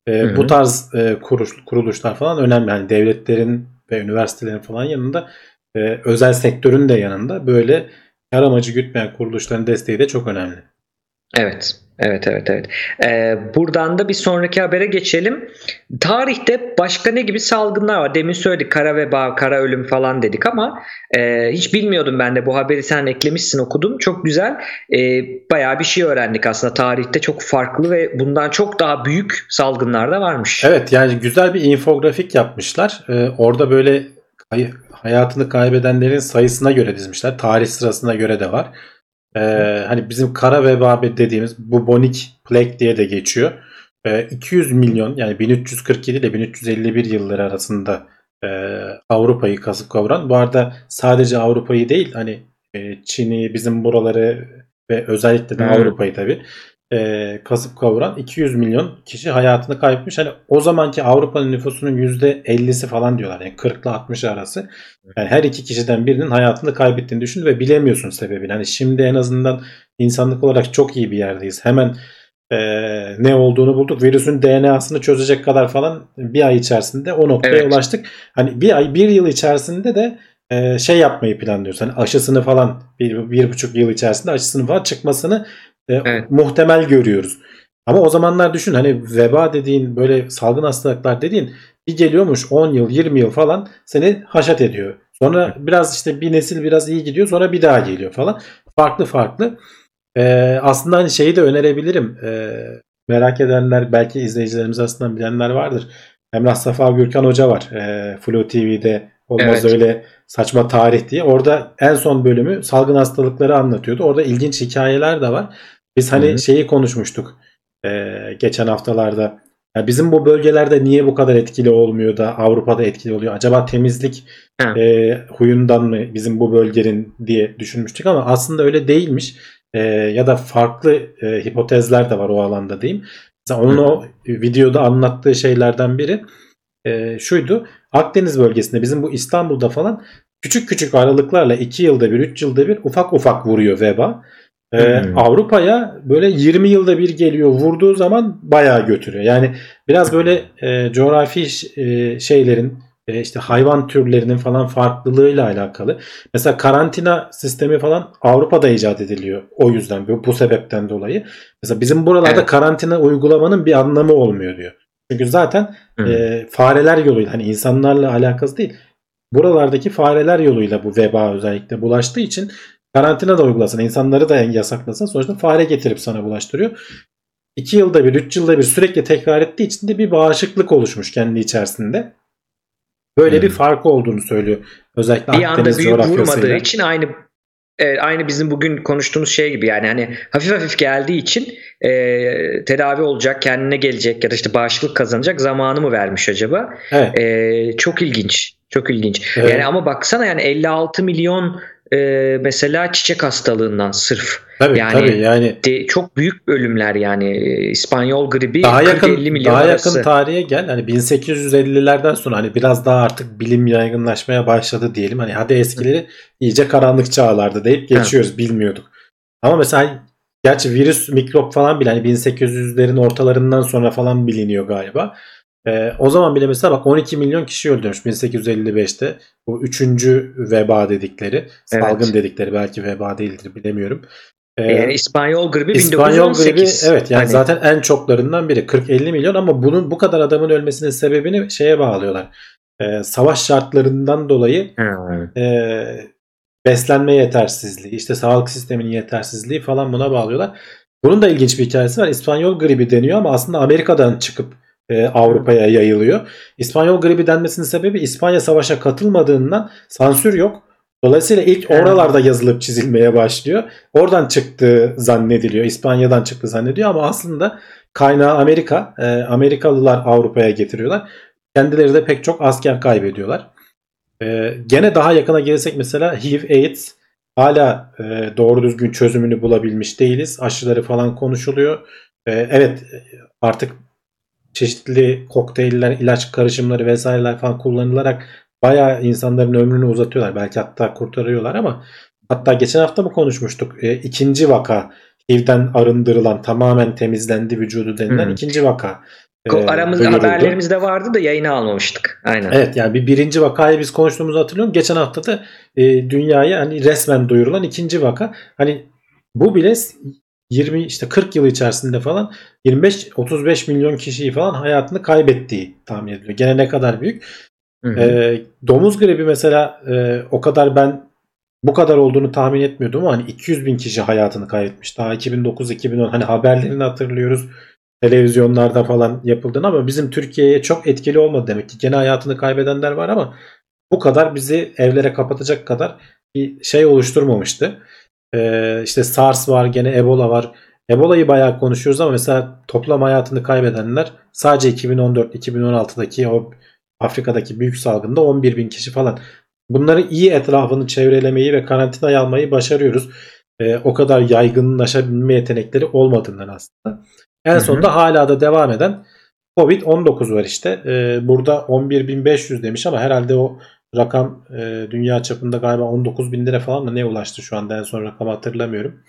E, bu tarz e, kuruş, kuruluşlar falan önemli. Yani devletlerin ve üniversitelerin falan yanında e, özel sektörün de yanında böyle kar amacı gütmeyen kuruluşların desteği de çok önemli. Evet. Evet evet evet. Ee, buradan da bir sonraki habere geçelim. Tarihte başka ne gibi salgınlar var? Demin söyledik kara veba, kara ölüm falan dedik ama e, hiç bilmiyordum ben de bu haberi sen eklemişsin okudum. Çok güzel. E, bayağı bir şey öğrendik aslında tarihte çok farklı ve bundan çok daha büyük salgınlar da varmış. Evet yani güzel bir infografik yapmışlar. Ee, orada böyle hay- hayatını kaybedenlerin sayısına göre dizmişler. Tarih sırasına göre de var. Ee, hani bizim kara veba dediğimiz bubonic plague diye de geçiyor. Ee, 200 milyon yani 1347 ile 1351 yılları arasında e, Avrupa'yı kasıp kavuran. Bu arada sadece Avrupa'yı değil hani e, Çin'i bizim buraları ve özellikle de Hmm. Avrupa'yı tabii e, kasıp kavuran 200 milyon kişi hayatını kaybetmiş. Hani o zamanki Avrupa'nın nüfusunun %50'si falan diyorlar. Yani 40 ile 60 arası. Yani her iki kişiden birinin hayatını kaybettiğini düşün ve bilemiyorsun sebebini. Hani şimdi en azından insanlık olarak çok iyi bir yerdeyiz. Hemen e, ne olduğunu bulduk. Virüsün DNA'sını çözecek kadar falan bir ay içerisinde o noktaya Evet. ulaştık. Hani bir ay, bir yıl içerisinde de e, şey yapmayı planlıyoruz. Hani aşısını falan bir, bir buçuk yıl içerisinde aşısının falan çıkmasını e, Evet. muhtemel görüyoruz. Ama o zamanlar düşün hani veba dediğin böyle salgın hastalıklar dediğin bir geliyormuş 10 yıl 20 yıl falan seni haşat ediyor. Sonra biraz işte bir nesil biraz iyi gidiyor sonra bir daha geliyor falan. Farklı farklı. Ee, aslında hani şeyi de önerebilirim. Ee, merak edenler belki izleyicilerimiz aslında bilenler vardır. Emrah Safa Gürkan Hoca var. Ee, Flu TV'de olmaz Evet. öyle saçma tarih diye. Orada en son bölümü salgın hastalıkları anlatıyordu. Orada ilginç hikayeler de var. Biz hani Hı hı. şeyi konuşmuştuk ee, geçen haftalarda. Ya bizim bu bölgelerde niye bu kadar etkili olmuyor da Avrupa'da etkili oluyor? Acaba temizlik Ha. e, huyundan mı bizim bu bölgenin diye düşünmüştük ama aslında öyle değilmiş. E, ya da farklı e, hipotezler de var o alanda diyeyim. Mesela onun Hı. o videoda anlattığı şeylerden biri e, şuydu. Akdeniz bölgesinde bizim bu İstanbul'da falan küçük küçük aralıklarla 2 yılda bir 3 yılda bir ufak ufak vuruyor veba. Ee, hmm. Avrupa'ya böyle 20 yılda bir geliyor vurduğu zaman bayağı götürüyor. Yani biraz böyle e, coğrafi e, şeylerin e, işte hayvan türlerinin falan farklılığıyla alakalı. Mesela karantina sistemi falan Avrupa'da icat ediliyor o yüzden bu, bu sebepten dolayı. Mesela bizim buralarda evet. karantina uygulamanın bir anlamı olmuyor diyor. Çünkü zaten e, fareler yoluyla hani insanlarla alakası değil. Buralardaki fareler yoluyla bu veba özellikle bulaştığı için karantina da uygulasın, insanları da yasaklasın. Sonuçta fare getirip sana bulaştırıyor. 2 yılda bir, 3 yılda bir sürekli tekrar ettiği için de bir bağışıklık oluşmuş kendi içerisinde. Böyle hmm. bir farkı olduğunu söylüyor. Özellikle bir anda büyük vurmadığı için aynı e, aynı bizim bugün konuştuğumuz şey gibi yani hani hafif hafif geldiği için e, tedavi olacak, kendine gelecek ya da işte bağışıklık kazanacak zamanı mı vermiş acaba? Evet. E, çok ilginç. Çok ilginç. Evet. Yani ama baksana yani 56 milyon e, mesela çiçek hastalığından sırf. Tabii yani, tabii yani de, çok büyük ölümler yani İspanyol gribi daha yakın 50 milyon daha arası. yakın tarihe gel hani 1850'lerden sonra hani biraz daha artık bilim yaygınlaşmaya başladı diyelim hani hadi eskileri iyice karanlık çağlardı deyip geçiyoruz evet. bilmiyorduk. Ama mesela gerçi virüs mikrop falan bile hani 1800'lerin ortalarından sonra falan biliniyor galiba. E, o zaman bile mesela bak 12 milyon kişi öldürmüş 1855'te. Bu üçüncü veba dedikleri, salgın evet. dedikleri belki veba değildir bilemiyorum. Ee, yani İspanyol gribi İspanyol 1918. gribi evet yani hani... zaten en çoklarından biri 40-50 milyon ama bunun bu kadar adamın ölmesinin sebebini şeye bağlıyorlar. Ee, savaş şartlarından dolayı hmm. e, beslenme yetersizliği, işte sağlık sisteminin yetersizliği falan buna bağlıyorlar. Bunun da ilginç bir hikayesi var. İspanyol gribi deniyor ama aslında Amerika'dan çıkıp e, Avrupa'ya yayılıyor. İspanyol gribi denmesinin sebebi İspanya savaşa katılmadığından sansür yok. Dolayısıyla ilk oralarda yazılıp çizilmeye başlıyor. Oradan çıktığı zannediliyor. İspanya'dan çıktı zannediyor ama aslında kaynağı Amerika. E, Amerikalılar Avrupa'ya getiriyorlar. Kendileri de pek çok asker kaybediyorlar. E, gene daha yakına gelirsek mesela HIV, AIDS hala e, doğru düzgün çözümünü bulabilmiş değiliz. Aşıları falan konuşuluyor. E, evet artık çeşitli kokteyller, ilaç karışımları vesaireler falan kullanılarak bayağı insanların ömrünü uzatıyorlar. Belki hatta kurtarıyorlar ama hatta geçen hafta mı konuşmuştuk? E, ikinci vaka HIV'den arındırılan tamamen temizlendi vücudu denilen hmm. ikinci vaka. E, Aramızda haberlerimizde vardı da yayını almamıştık. Aynen. Evet yani bir birinci vakayı biz konuştuğumuzu hatırlıyorum. Geçen hafta da e, dünyaya hani resmen duyurulan ikinci vaka. Hani bu bile 20 işte 40 yıl içerisinde falan 25-35 milyon kişiyi falan hayatını kaybettiği tahmin ediliyor. Gene ne kadar büyük. Hı hı. E, domuz gribi mesela e, o kadar ben bu kadar olduğunu tahmin etmiyordum ama hani 200 bin kişi hayatını kaybetmiş. Daha 2009-2010 hani haberlerini hatırlıyoruz. Televizyonlarda falan yapıldığını ama bizim Türkiye'ye çok etkili olmadı demek ki. Gene hayatını kaybedenler var ama bu kadar bizi evlere kapatacak kadar bir şey oluşturmamıştı. Ee, işte SARS var gene Ebola var. Ebola'yı bayağı konuşuyoruz ama mesela toplam hayatını kaybedenler sadece 2014-2016'daki o Afrika'daki büyük salgında 11 bin kişi falan. Bunları iyi etrafını çevrelemeyi ve karantinaya almayı başarıyoruz. Ee, o kadar yaygınlaşabilme yetenekleri olmadığından aslında. En sonunda hı hı. hala da devam eden Covid-19 var işte. Ee, burada 11.500 demiş ama herhalde o rakam e, dünya çapında galiba 19 bin lira falan mı ne ulaştı şu anda en son rakamı hatırlamıyorum.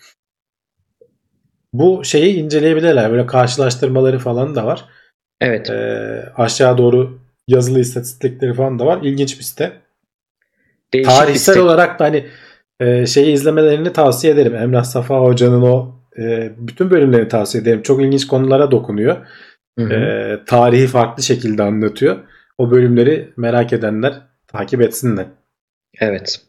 Bu şeyi inceleyebilirler. Böyle karşılaştırmaları falan da var. Evet. E, aşağı doğru yazılı istatistikleri falan da var. İlginç bir site. Değişik Tarihsel bir olarak da hani e, şeyi izlemelerini tavsiye ederim. Emrah Safa Hoca'nın o e, bütün bölümlerini tavsiye ederim. Çok ilginç konulara dokunuyor. Hı hı. E, tarihi farklı şekilde anlatıyor. O bölümleri merak edenler takip etsinler. Evet.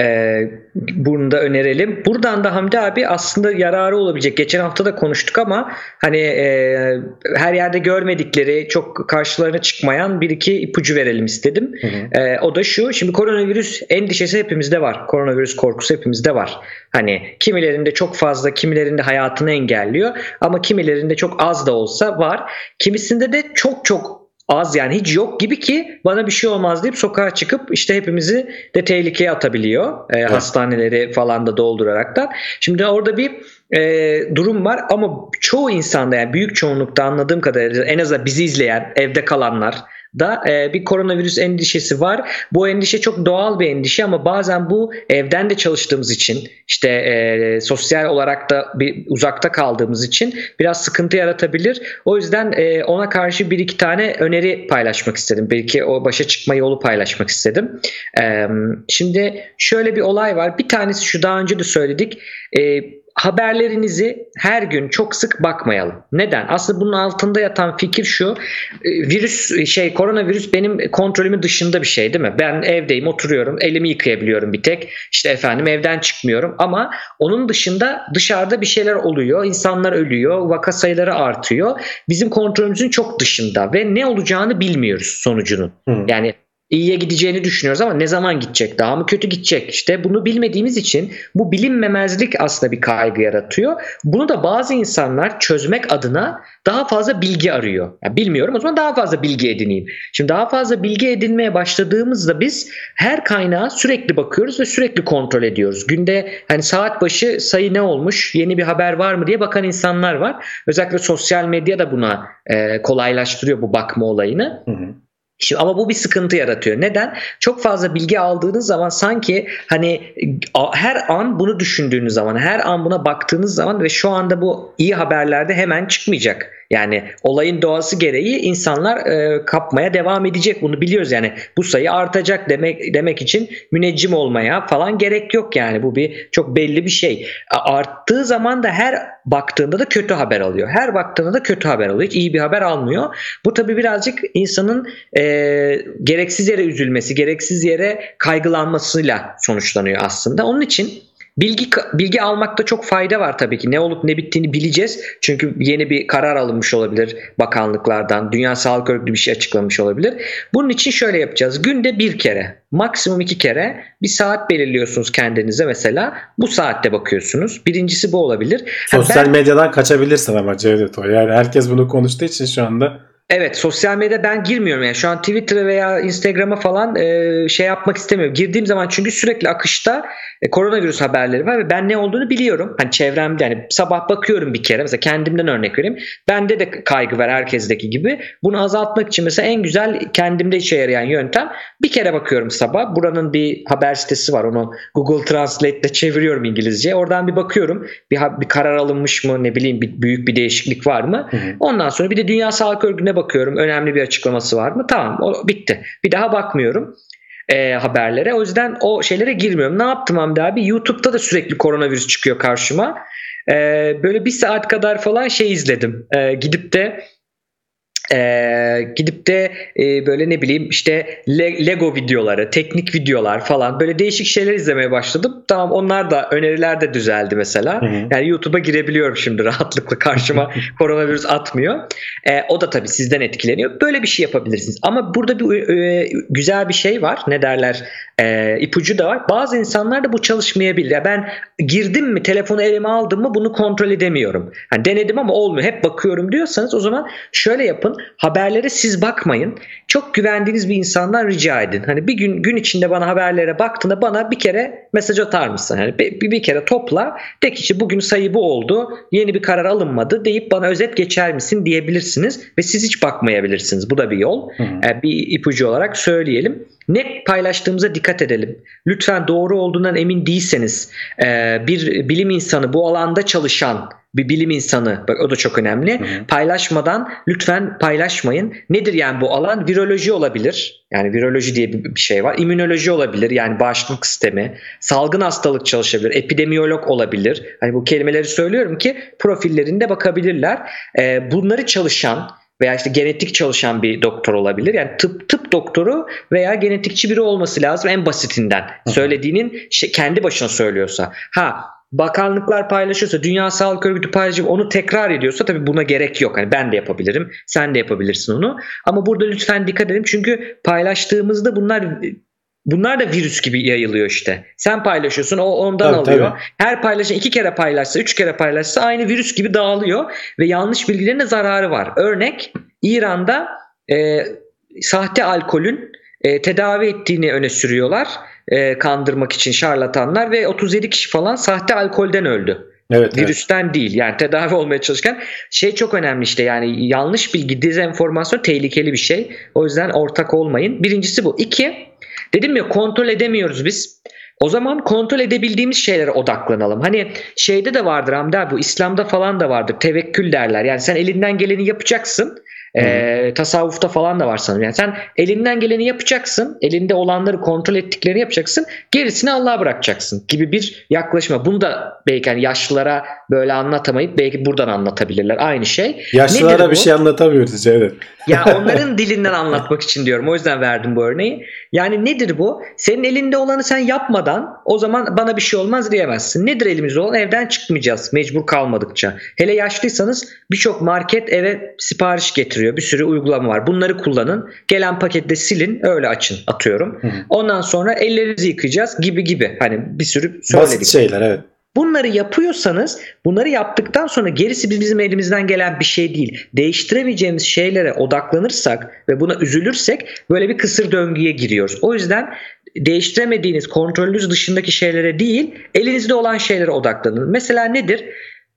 Ee, bunu da önerelim. Buradan da Hamdi abi aslında yararı olabilecek. Geçen hafta da konuştuk ama hani e, her yerde görmedikleri, çok karşılarına çıkmayan bir iki ipucu verelim istedim. Hı hı. E, o da şu. Şimdi koronavirüs endişesi hepimizde var. Koronavirüs korkusu hepimizde var. Hani kimilerinde çok fazla, kimilerinde hayatını engelliyor ama kimilerinde çok az da olsa var. Kimisinde de çok çok az yani hiç yok gibi ki bana bir şey olmaz deyip sokağa çıkıp işte hepimizi de tehlikeye atabiliyor. E, evet. Hastaneleri falan da dolduraraktan. Şimdi orada bir e, durum var ama çoğu insanda yani büyük çoğunlukta anladığım kadarıyla en azından bizi izleyen evde kalanlar da e, bir koronavirüs endişesi var. Bu endişe çok doğal bir endişe ama bazen bu evden de çalıştığımız için işte e, sosyal olarak da bir uzakta kaldığımız için biraz sıkıntı yaratabilir. O yüzden e, ona karşı bir iki tane öneri paylaşmak istedim. Belki o başa çıkma yolu paylaşmak istedim. E, şimdi şöyle bir olay var. Bir tanesi şu daha önce de söyledik. E, haberlerinizi her gün çok sık bakmayalım. Neden? Aslında bunun altında yatan fikir şu. E, virüs şey koronavirüs benim kontrolümün dışında bir şey değil mi? Ben evdeyim, oturuyorum, elimi yıkayabiliyorum bir tek. İşte efendim evden çıkmıyorum ama onun dışında dışarıda bir şeyler oluyor. İnsanlar ölüyor, vaka sayıları artıyor. Bizim kontrolümüzün çok dışında ve ne olacağını bilmiyoruz sonucunun. Hı. Yani iyiye gideceğini düşünüyoruz ama ne zaman gidecek? Daha mı kötü gidecek? İşte bunu bilmediğimiz için bu bilinmemezlik aslında bir kaygı yaratıyor. Bunu da bazı insanlar çözmek adına daha fazla bilgi arıyor. Yani bilmiyorum o zaman daha fazla bilgi edineyim. Şimdi daha fazla bilgi edinmeye başladığımızda biz her kaynağa sürekli bakıyoruz ve sürekli kontrol ediyoruz. Günde hani saat başı sayı ne olmuş, yeni bir haber var mı diye bakan insanlar var. Özellikle sosyal medya da buna e, kolaylaştırıyor bu bakma olayını. Hı hı. Şimdi ama bu bir sıkıntı yaratıyor. Neden? Çok fazla bilgi aldığınız zaman sanki hani her an bunu düşündüğünüz zaman, her an buna baktığınız zaman ve şu anda bu iyi haberlerde hemen çıkmayacak. Yani olayın doğası gereği insanlar e, kapmaya devam edecek. Bunu biliyoruz yani. Bu sayı artacak demek demek için müneccim olmaya falan gerek yok yani. Bu bir çok belli bir şey. Arttığı zaman da her baktığında da kötü haber alıyor. Her baktığında da kötü haber alıyor. Hiç iyi bir haber almıyor. Bu tabii birazcık insanın e, gereksiz yere üzülmesi, gereksiz yere kaygılanmasıyla sonuçlanıyor aslında. Onun için Bilgi bilgi almakta çok fayda var tabii ki. Ne olup ne bittiğini bileceğiz. Çünkü yeni bir karar alınmış olabilir bakanlıklardan. Dünya Sağlık Örgütü bir şey açıklamış olabilir. Bunun için şöyle yapacağız. Günde bir kere, maksimum iki kere bir saat belirliyorsunuz kendinize mesela. Bu saatte bakıyorsunuz. Birincisi bu olabilir. Sosyal ben... medyadan kaçabilirsin ama Cevdet o. Yani herkes bunu konuştuğu için şu anda Evet sosyal medya ben girmiyorum yani şu an Twitter'a veya Instagram'a falan e, şey yapmak istemiyorum. Girdiğim zaman çünkü sürekli akışta e, koronavirüs haberleri var ve ben ne olduğunu biliyorum. Hani çevremde yani sabah bakıyorum bir kere mesela kendimden örnek vereyim. Bende de kaygı var herkesteki gibi. Bunu azaltmak için mesela en güzel kendimde işe yarayan yöntem bir kere bakıyorum sabah. Buranın bir haber sitesi var onu Google Translate'de çeviriyorum İngilizce. Oradan bir bakıyorum bir, bir karar alınmış mı ne bileyim bir, büyük bir değişiklik var mı? Hı hı. Ondan sonra bir de Dünya Sağlık Örgütü'ne bakıyorum. Önemli bir açıklaması var mı? Tamam o bitti. Bir daha bakmıyorum e, haberlere. O yüzden o şeylere girmiyorum. Ne yaptım Hamdi abi? YouTube'da da sürekli koronavirüs çıkıyor karşıma. E, böyle bir saat kadar falan şey izledim. E, gidip de ee, gidip de e, böyle ne bileyim işte Lego videoları, teknik videolar falan böyle değişik şeyler izlemeye başladım. Tamam onlar da öneriler de düzeldi mesela. Hı hı. Yani YouTube'a girebiliyorum şimdi rahatlıkla karşıma koronavirüs atmıyor. Ee, o da tabii sizden etkileniyor. Böyle bir şey yapabilirsiniz. Ama burada bir e, güzel bir şey var. Ne derler? E, ipucu da var. Bazı insanlar da bu çalışmayabilir. Ya ben girdim mi telefonu elime aldım mı bunu kontrol edemiyorum. Yani denedim ama olmuyor. Hep bakıyorum diyorsanız o zaman şöyle yapın haberlere siz bakmayın. Çok güvendiğiniz bir insandan rica edin. Hani bir gün gün içinde bana haberlere baktığında bana bir kere mesaj atar mısın? Yani bir, bir kere topla. De ki bugün sayı bu oldu. Yeni bir karar alınmadı deyip bana özet geçer misin diyebilirsiniz ve siz hiç bakmayabilirsiniz. Bu da bir yol. Hı. Yani bir ipucu olarak söyleyelim. Ne paylaştığımıza dikkat edelim. Lütfen doğru olduğundan emin değilseniz bir bilim insanı bu alanda çalışan bir bilim insanı bak o da çok önemli. Hı hı. Paylaşmadan lütfen paylaşmayın. Nedir yani bu alan? Viroloji olabilir. Yani viroloji diye bir şey var. İmmünoloji olabilir. Yani bağışıklık sistemi, salgın hastalık çalışabilir, epidemiyolog olabilir. Hani bu kelimeleri söylüyorum ki profillerinde bakabilirler. Ee, bunları çalışan veya işte genetik çalışan bir doktor olabilir. Yani tıp tıp doktoru veya genetikçi biri olması lazım en basitinden. Söylediğinin şey, kendi başına söylüyorsa. Ha bakanlıklar paylaşıyorsa, Dünya Sağlık Örgütü paylaşıp onu tekrar ediyorsa tabii buna gerek yok. Hani ben de yapabilirim, sen de yapabilirsin onu. Ama burada lütfen dikkat edin çünkü paylaştığımızda bunlar Bunlar da virüs gibi yayılıyor işte. Sen paylaşıyorsun o ondan tabii, alıyor. Tabii. Her paylaşan iki kere paylaşsa üç kere paylaşsa aynı virüs gibi dağılıyor. Ve yanlış bilgilerin de zararı var. Örnek İran'da e, sahte alkolün e, tedavi ettiğini öne sürüyorlar e, kandırmak için şarlatanlar ve 37 kişi falan sahte alkolden öldü. Evet, Virüsten evet. değil. Yani tedavi olmaya çalışırken şey çok önemli işte yani yanlış bilgi, dezenformasyon tehlikeli bir şey. O yüzden ortak olmayın. Birincisi bu. İki, dedim ya kontrol edemiyoruz biz. O zaman kontrol edebildiğimiz şeylere odaklanalım. Hani şeyde de vardır Hamdi abi bu İslam'da falan da vardır. Tevekkül derler. Yani sen elinden geleni yapacaksın. E, tasavvufta falan da var sanırım. Yani sen elinden geleni yapacaksın. Elinde olanları kontrol ettiklerini yapacaksın. Gerisini Allah'a bırakacaksın gibi bir yaklaşma. Bunu da belki hani yaşlılara böyle anlatamayıp belki buradan anlatabilirler. Aynı şey. Yaşlılara Nedir bir bu? şey anlatamıyoruz evet. Ya onların dilinden anlatmak için diyorum. O yüzden verdim bu örneği. Yani nedir bu? Senin elinde olanı sen yapmadan o zaman bana bir şey olmaz diyemezsin. Nedir elimizde olan? Evden çıkmayacağız mecbur kalmadıkça. Hele yaşlıysanız birçok market eve sipariş getiriyor. Bir sürü uygulama var. Bunları kullanın. Gelen pakette silin öyle açın atıyorum. Hı hı. Ondan sonra ellerinizi yıkayacağız gibi gibi. Hani bir sürü söyledik. Basit şeyler evet. Bunları yapıyorsanız bunları yaptıktan sonra gerisi bizim elimizden gelen bir şey değil. Değiştiremeyeceğimiz şeylere odaklanırsak ve buna üzülürsek böyle bir kısır döngüye giriyoruz. O yüzden değiştiremediğiniz kontrolünüz dışındaki şeylere değil elinizde olan şeylere odaklanın. Mesela nedir?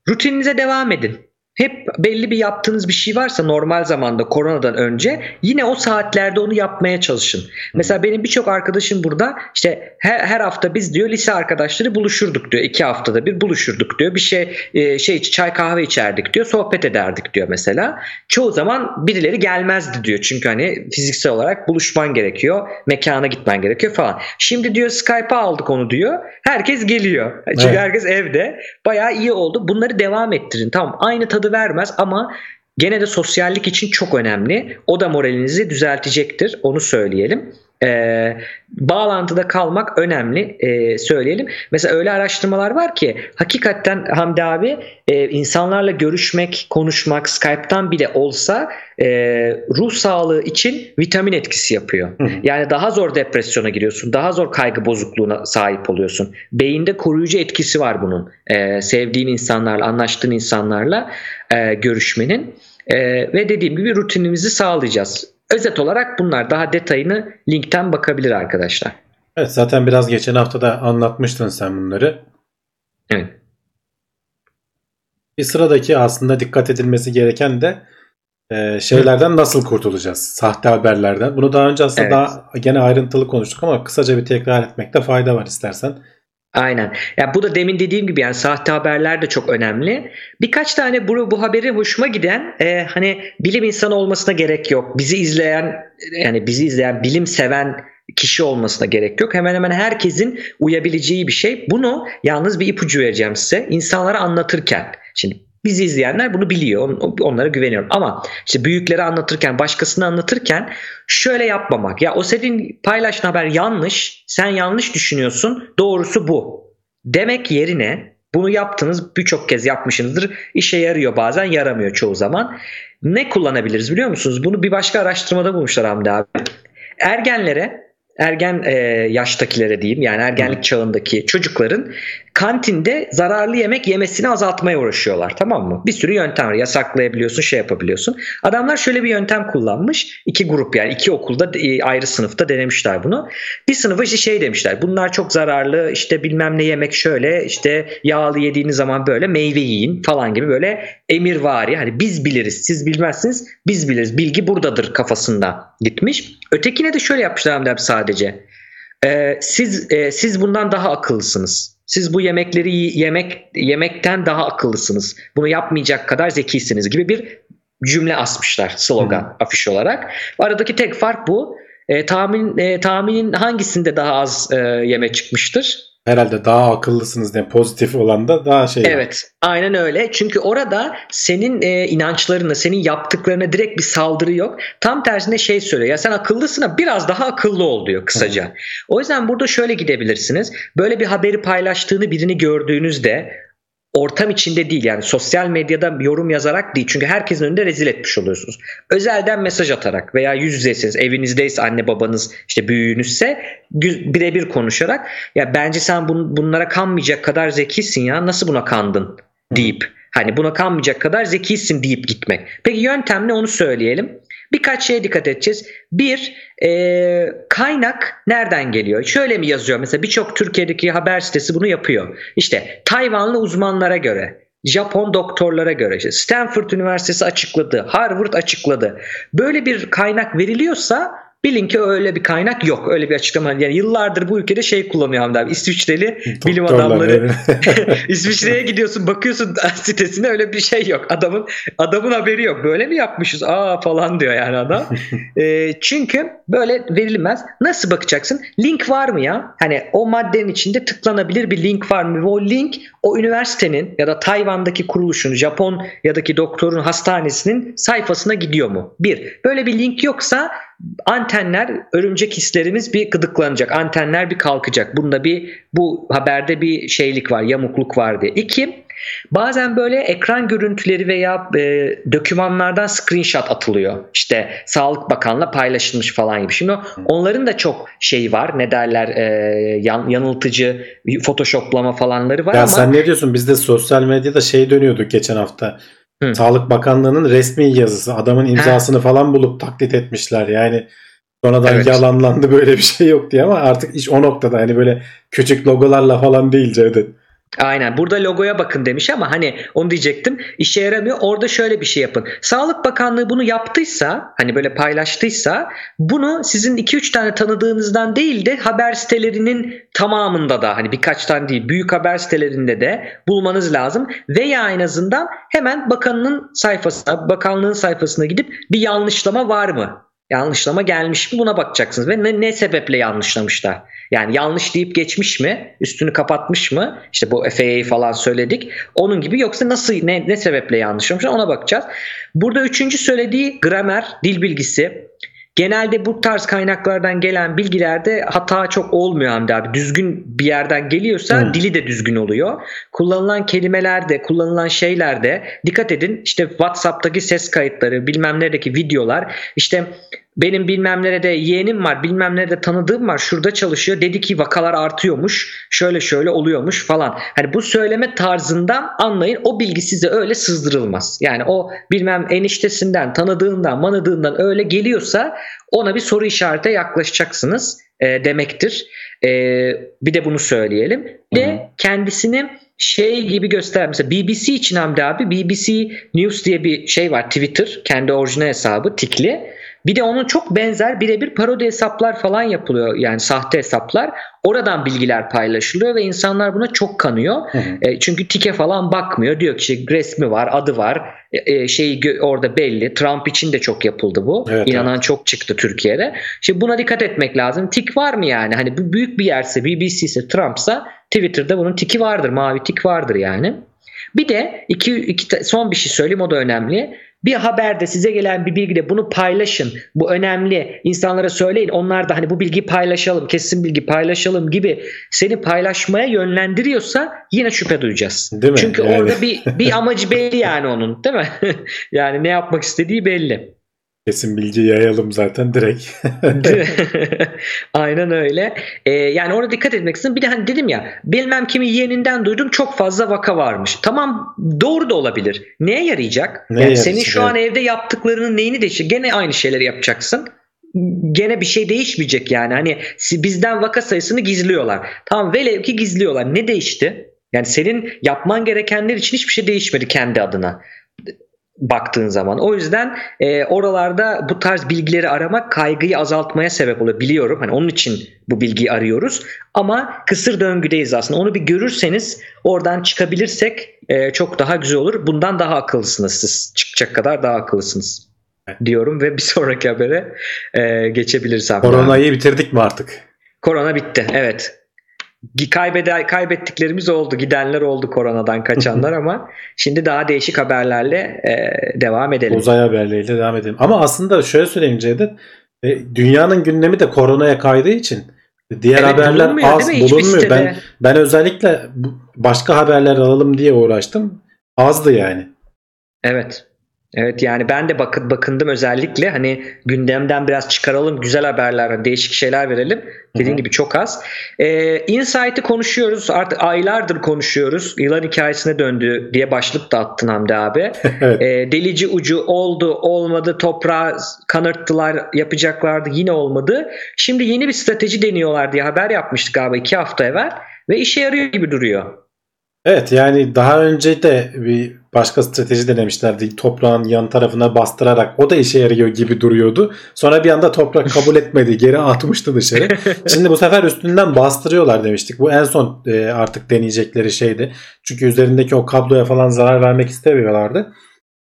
Rutininize devam edin. Hep belli bir yaptığınız bir şey varsa normal zamanda koronadan önce yine o saatlerde onu yapmaya çalışın. Mesela benim birçok arkadaşım burada işte her, her hafta biz diyor lise arkadaşları buluşurduk diyor. iki haftada bir buluşurduk diyor. Bir şey e, şey çay kahve içerdik diyor. Sohbet ederdik diyor mesela. Çoğu zaman birileri gelmezdi diyor. Çünkü hani fiziksel olarak buluşman gerekiyor. Mekana gitmen gerekiyor falan. Şimdi diyor Skype'a aldık onu diyor. Herkes geliyor. Çünkü Evet. herkes evde. Bayağı iyi oldu. Bunları devam ettirin. Tamam aynı tadı vermez ama gene de sosyallik için çok önemli. O da moralinizi düzeltecektir. Onu söyleyelim. Ee, bağlantıda kalmak önemli ee, söyleyelim. Mesela öyle araştırmalar var ki hakikaten Hamdi abi e, insanlarla görüşmek, konuşmak Skype'tan bile olsa e, ruh sağlığı için vitamin etkisi yapıyor. Hı. Yani daha zor depresyona giriyorsun, daha zor kaygı bozukluğuna sahip oluyorsun. Beyinde koruyucu etkisi var bunun. Ee, sevdiğin insanlarla, anlaştığın insanlarla e, görüşmenin E, ve dediğim gibi rutinimizi sağlayacağız. Özet olarak bunlar daha detayını linkten bakabilir arkadaşlar. Evet zaten biraz geçen hafta da anlatmıştın sen bunları. Evet. Bir sıradaki aslında dikkat edilmesi gereken de e, şeylerden nasıl kurtulacağız? Sahte haberlerden. Bunu daha önce aslında Evet. daha gene ayrıntılı konuştuk ama kısaca bir tekrar etmekte fayda var istersen. Aynen. Ya bu da demin dediğim gibi yani sahte haberler de çok önemli. Birkaç tane bu, bu haberi hoşuma giden e, hani bilim insanı olmasına gerek yok. Bizi izleyen yani bizi izleyen bilim seven kişi olmasına gerek yok. Hemen hemen herkesin uyabileceği bir şey. Bunu yalnız bir ipucu vereceğim size. İnsanlara anlatırken. Şimdi bizi izleyenler bunu biliyor. On- Onlara güveniyorum. Ama işte büyüklere anlatırken, başkasına anlatırken şöyle yapmamak. Ya o senin paylaştığın haber yanlış. Sen yanlış düşünüyorsun. Doğrusu bu. Demek yerine bunu yaptınız birçok kez yapmışsınızdır. İşe yarıyor bazen yaramıyor çoğu zaman. Ne kullanabiliriz biliyor musunuz? Bunu bir başka araştırmada bulmuşlar Hamdi abi. Ergenlere ergen e, yaştakilere diyeyim yani ergenlik çağındaki çocukların kantinde zararlı yemek yemesini azaltmaya uğraşıyorlar tamam mı? Bir sürü yöntem var yasaklayabiliyorsun şey yapabiliyorsun. Adamlar şöyle bir yöntem kullanmış iki grup yani iki okulda e, ayrı sınıfta denemişler bunu. Bir sınıfa işte şey demişler bunlar çok zararlı işte bilmem ne yemek şöyle işte yağlı yediğiniz zaman böyle meyve yiyin falan gibi böyle emirvari hani biz biliriz siz bilmezsiniz biz biliriz bilgi buradadır kafasında gitmiş. Ötekine de şöyle yapmışlar sadece. Ee, siz e, siz bundan daha akıllısınız. Siz bu yemekleri yemek yemekten daha akıllısınız. Bunu yapmayacak kadar zekisiniz gibi bir cümle asmışlar slogan afiş olarak. Aradaki tek fark bu. E, tahmin e, tahminin hangisinde daha az e, yeme çıkmıştır? Herhalde daha akıllısınız diye pozitif olan da daha şey. Evet, aynen öyle. Çünkü orada senin e, inançlarına, senin yaptıklarına direkt bir saldırı yok. Tam tersine şey söylüyor. Ya sen akıllısın ama biraz daha akıllı ol diyor kısaca. O yüzden burada şöyle gidebilirsiniz. Böyle bir haberi paylaştığını birini gördüğünüzde ortam içinde değil yani sosyal medyada yorum yazarak değil. Çünkü herkesin önünde rezil etmiş oluyorsunuz. Özelden mesaj atarak veya yüz yüzeyseniz evinizdeyse anne babanız işte büyüğünüzse birebir konuşarak ya bence sen bun- bunlara kanmayacak kadar zekisin ya nasıl buna kandın deyip hani buna kanmayacak kadar zekisin deyip gitmek. Peki yöntem ne onu söyleyelim. Birkaç şeye dikkat edeceğiz. Bir, e, kaynak nereden geliyor? Şöyle mi yazıyor? Mesela birçok Türkiye'deki haber sitesi bunu yapıyor. İşte Tayvanlı uzmanlara göre, Japon doktorlara göre, Stanford Üniversitesi açıkladı, Harvard açıkladı. Böyle bir kaynak veriliyorsa Bilin ki öyle bir kaynak yok. Öyle bir açıklama. Yani yıllardır bu ülkede şey kullanıyor Hamdi abi. İsviçreli bilim adamları. İsviçre'ye gidiyorsun bakıyorsun sitesine öyle bir şey yok. Adamın adamın haberi yok. Böyle mi yapmışız? Aa falan diyor yani adam. e, çünkü böyle verilmez. Nasıl bakacaksın? Link var mı ya? Hani o maddenin içinde tıklanabilir bir link var mı? Ve o link o üniversitenin ya da Tayvan'daki kuruluşun, Japon yadaki doktorun hastanesinin sayfasına gidiyor mu? Bir. Böyle bir link yoksa antenler örümcek hislerimiz bir gıdıklanacak. Antenler bir kalkacak. Bunda bir bu haberde bir şeylik var, yamukluk var diye. İki, bazen böyle ekran görüntüleri veya e, dokümanlardan screenshot atılıyor. İşte Sağlık Bakanlığı'na paylaşılmış falan gibi. Şimdi onların da çok şeyi var. Ne derler? E, yan, yanıltıcı, photoshoplama falanları var ya ama sen ne diyorsun? Biz de sosyal medyada şey dönüyorduk geçen hafta. Hı. Sağlık Bakanlığı'nın resmi yazısı. Adamın imzasını ha. falan bulup taklit etmişler. Yani sonradan evet. yalanlandı böyle bir şey yok diye ama artık iş o noktada. Hani böyle küçük logolarla falan değil Cevdet. Aynen burada logoya bakın demiş ama hani onu diyecektim işe yaramıyor. Orada şöyle bir şey yapın. Sağlık Bakanlığı bunu yaptıysa hani böyle paylaştıysa bunu sizin 2-3 tane tanıdığınızdan değil de haber sitelerinin tamamında da hani birkaç tane değil büyük haber sitelerinde de bulmanız lazım. Veya en azından hemen bakanın sayfasına bakanlığın sayfasına gidip bir yanlışlama var mı? yanlışlama gelmiş mi buna bakacaksınız ve ne, ne sebeple yanlışlamışlar. Yani yanlış deyip geçmiş mi? Üstünü kapatmış mı? İşte bu FAA falan söyledik. Onun gibi yoksa nasıl ne, ne sebeple yanlışlamışlar ona bakacağız. Burada üçüncü söylediği gramer, dil bilgisi. Genelde bu tarz kaynaklardan gelen bilgilerde hata çok olmuyor Hamdi abi. Düzgün bir yerden geliyorsa hmm. dili de düzgün oluyor. Kullanılan kelimelerde, kullanılan şeylerde dikkat edin. İşte WhatsApp'taki ses kayıtları, bilmem neredeki videolar. İşte benim bilmem nerede yeğenim var bilmem nerede tanıdığım var şurada çalışıyor dedi ki vakalar artıyormuş şöyle şöyle oluyormuş falan. Hani bu söyleme tarzından anlayın o bilgi size öyle sızdırılmaz. Yani o bilmem eniştesinden tanıdığından manıdığından öyle geliyorsa ona bir soru işarete yaklaşacaksınız e, demektir. E, bir de bunu söyleyelim. Ve kendisini şey gibi göster. Mesela BBC için Hamdi abi BBC News diye bir şey var Twitter kendi orijinal hesabı tikli. Bir de onun çok benzer birebir parodi hesaplar falan yapılıyor. Yani sahte hesaplar. Oradan bilgiler paylaşılıyor ve insanlar buna çok kanıyor. Hı hı. E, çünkü tike falan bakmıyor. Diyor ki işte resmi var, adı var. E, e şeyi orada belli. Trump için de çok yapıldı bu. Evet, İnanan evet. çok çıktı Türkiye'de. Şimdi buna dikkat etmek lazım. Tik var mı yani? Hani bu büyük bir yerse BBC ise Trump'sa Twitter'da bunun tiki vardır. Mavi tik vardır yani. Bir de iki, iki son bir şey söyleyeyim o da önemli. Bir haberde size gelen bir bilgide bunu paylaşın. Bu önemli. İnsanlara söyleyin. Onlar da hani bu bilgiyi paylaşalım, kesin bilgi paylaşalım gibi seni paylaşmaya yönlendiriyorsa yine şüphe duyacağız. Değil mi? Çünkü yani. orada bir bir amacı belli yani onun, değil mi? yani ne yapmak istediği belli. Kesin bilgi yayalım zaten direkt. Aynen öyle. Ee, yani orada dikkat etmek istedim. Bir de hani dedim ya bilmem kimi yeğeninden duydum çok fazla vaka varmış. Tamam doğru da olabilir. Neye yarayacak? Ne yani senin şu an evde yaptıklarının neyini değişir? Gene aynı şeyleri yapacaksın. Gene bir şey değişmeyecek yani. Hani bizden vaka sayısını gizliyorlar. Tamam velev ki gizliyorlar. Ne değişti? Yani senin yapman gerekenler için hiçbir şey değişmedi kendi adına baktığın zaman. O yüzden e, oralarda bu tarz bilgileri aramak kaygıyı azaltmaya sebep oluyor. Biliyorum. Hani onun için bu bilgiyi arıyoruz. Ama kısır döngüdeyiz aslında. Onu bir görürseniz oradan çıkabilirsek e, çok daha güzel olur. Bundan daha akıllısınız siz. Çıkacak kadar daha akıllısınız diyorum ve bir sonraki habere e, geçebiliriz abi. Koronayı bitirdik mi artık? Korona bitti. Evet kaybede, kaybettiklerimiz oldu. Gidenler oldu koronadan kaçanlar ama şimdi daha değişik haberlerle e, devam edelim. Uzay haberleriyle devam edelim. Ama aslında şöyle söyleyeyim Cevdet. E, dünyanın gündemi de koronaya kaydığı için diğer evet, haberler az bulunmuyor. Ben ben özellikle başka haberler alalım diye uğraştım. Azdı yani. Evet. Evet yani ben de bakın bakındım özellikle hani gündemden biraz çıkaralım güzel haberler değişik şeyler verelim. Dediğim gibi çok az. Ee, Insight'ı konuşuyoruz artık aylardır konuşuyoruz. Yılan hikayesine döndü diye başlık da attın Hamdi abi. evet. Ee, delici ucu oldu olmadı toprağı kanırttılar yapacaklardı yine olmadı. Şimdi yeni bir strateji deniyorlar diye haber yapmıştık abi iki hafta evvel ve işe yarıyor gibi duruyor. Evet yani daha önce de bir başka strateji denemişlerdi. Toprağın yan tarafına bastırarak o da işe yarıyor gibi duruyordu. Sonra bir anda toprak kabul etmedi. Geri atmıştı dışarı. Şimdi bu sefer üstünden bastırıyorlar demiştik. Bu en son e, artık deneyecekleri şeydi. Çünkü üzerindeki o kabloya falan zarar vermek istemiyorlardı.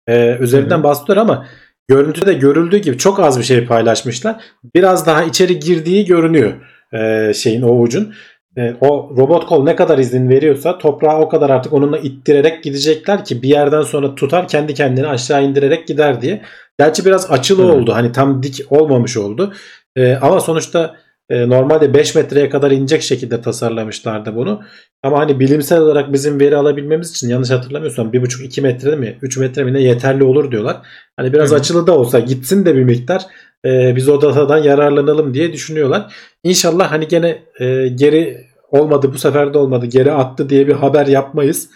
E, üzerinden bastırıyor ama görüntüde görüldüğü gibi çok az bir şey paylaşmışlar. Biraz daha içeri girdiği görünüyor e, şeyin o ucun. E, o robot kol ne kadar izin veriyorsa toprağı o kadar artık onunla ittirerek gidecekler ki bir yerden sonra tutar kendi kendini aşağı indirerek gider diye. Gerçi biraz açılı hmm. oldu. Hani tam dik olmamış oldu. E, ama sonuçta e, normalde 5 metreye kadar inecek şekilde tasarlamışlardı bunu. Ama hani bilimsel olarak bizim veri alabilmemiz için yanlış hatırlamıyorsam 1,5-2 metre mi 3 metre mi ne yeterli olur diyorlar. Hani biraz hmm. açılı da olsa gitsin de bir miktar e, biz o datadan yararlanalım diye düşünüyorlar. İnşallah hani gene e, geri olmadı bu sefer de olmadı geri attı diye bir haber yapmayız.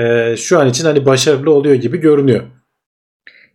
E, şu an için hani başarılı oluyor gibi görünüyor.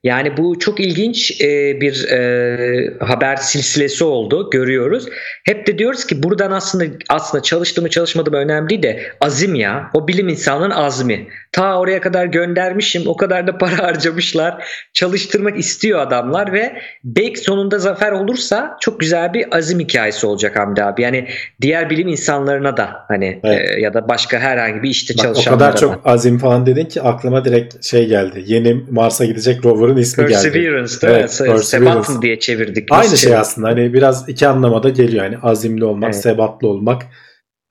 Yani bu çok ilginç e, bir e, haber silsilesi oldu görüyoruz. Hep de diyoruz ki buradan aslında aslında çalıştı mı çalışmadı mı önemli de azim ya. O bilim insanının azmi. Ta oraya kadar göndermişim o kadar da para harcamışlar. Çalıştırmak istiyor adamlar ve belki sonunda zafer olursa çok güzel bir azim hikayesi olacak Hamdi abi. Yani diğer bilim insanlarına da hani evet. e, ya da başka herhangi bir işte Bak, çalışanlara O kadar çok azim falan dedin ki aklıma direkt şey geldi. Yeni Mars'a gidecek rover'ın ismi Perseverance, geldi. Perseverance değil mi? Sebat diye çevirdik. Aynı şey, şey aslında. Hani biraz iki anlamada geliyor. Yani azimli olmak, evet. sebatlı olmak.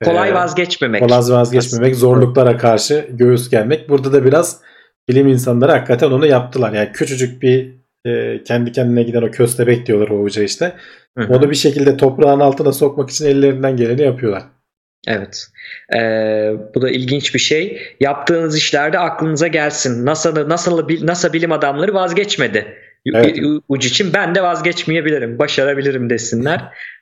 Kolay ee, vazgeçmemek. Kolay vazgeçmemek, zorluklara karşı göğüs gelmek. Burada da biraz bilim insanları hakikaten onu yaptılar. Yani küçücük bir e, kendi kendine giden o köstebek diyorlar o hoca işte. Hı hı. Onu bir şekilde toprağın altına sokmak için ellerinden geleni yapıyorlar. Evet. Ee, bu da ilginç bir şey. Yaptığınız işlerde aklınıza gelsin. NASA, NASA, NASA bilim adamları vazgeçmedi. Evet. Ucu için ben de vazgeçmeyebilirim. Başarabilirim desinler.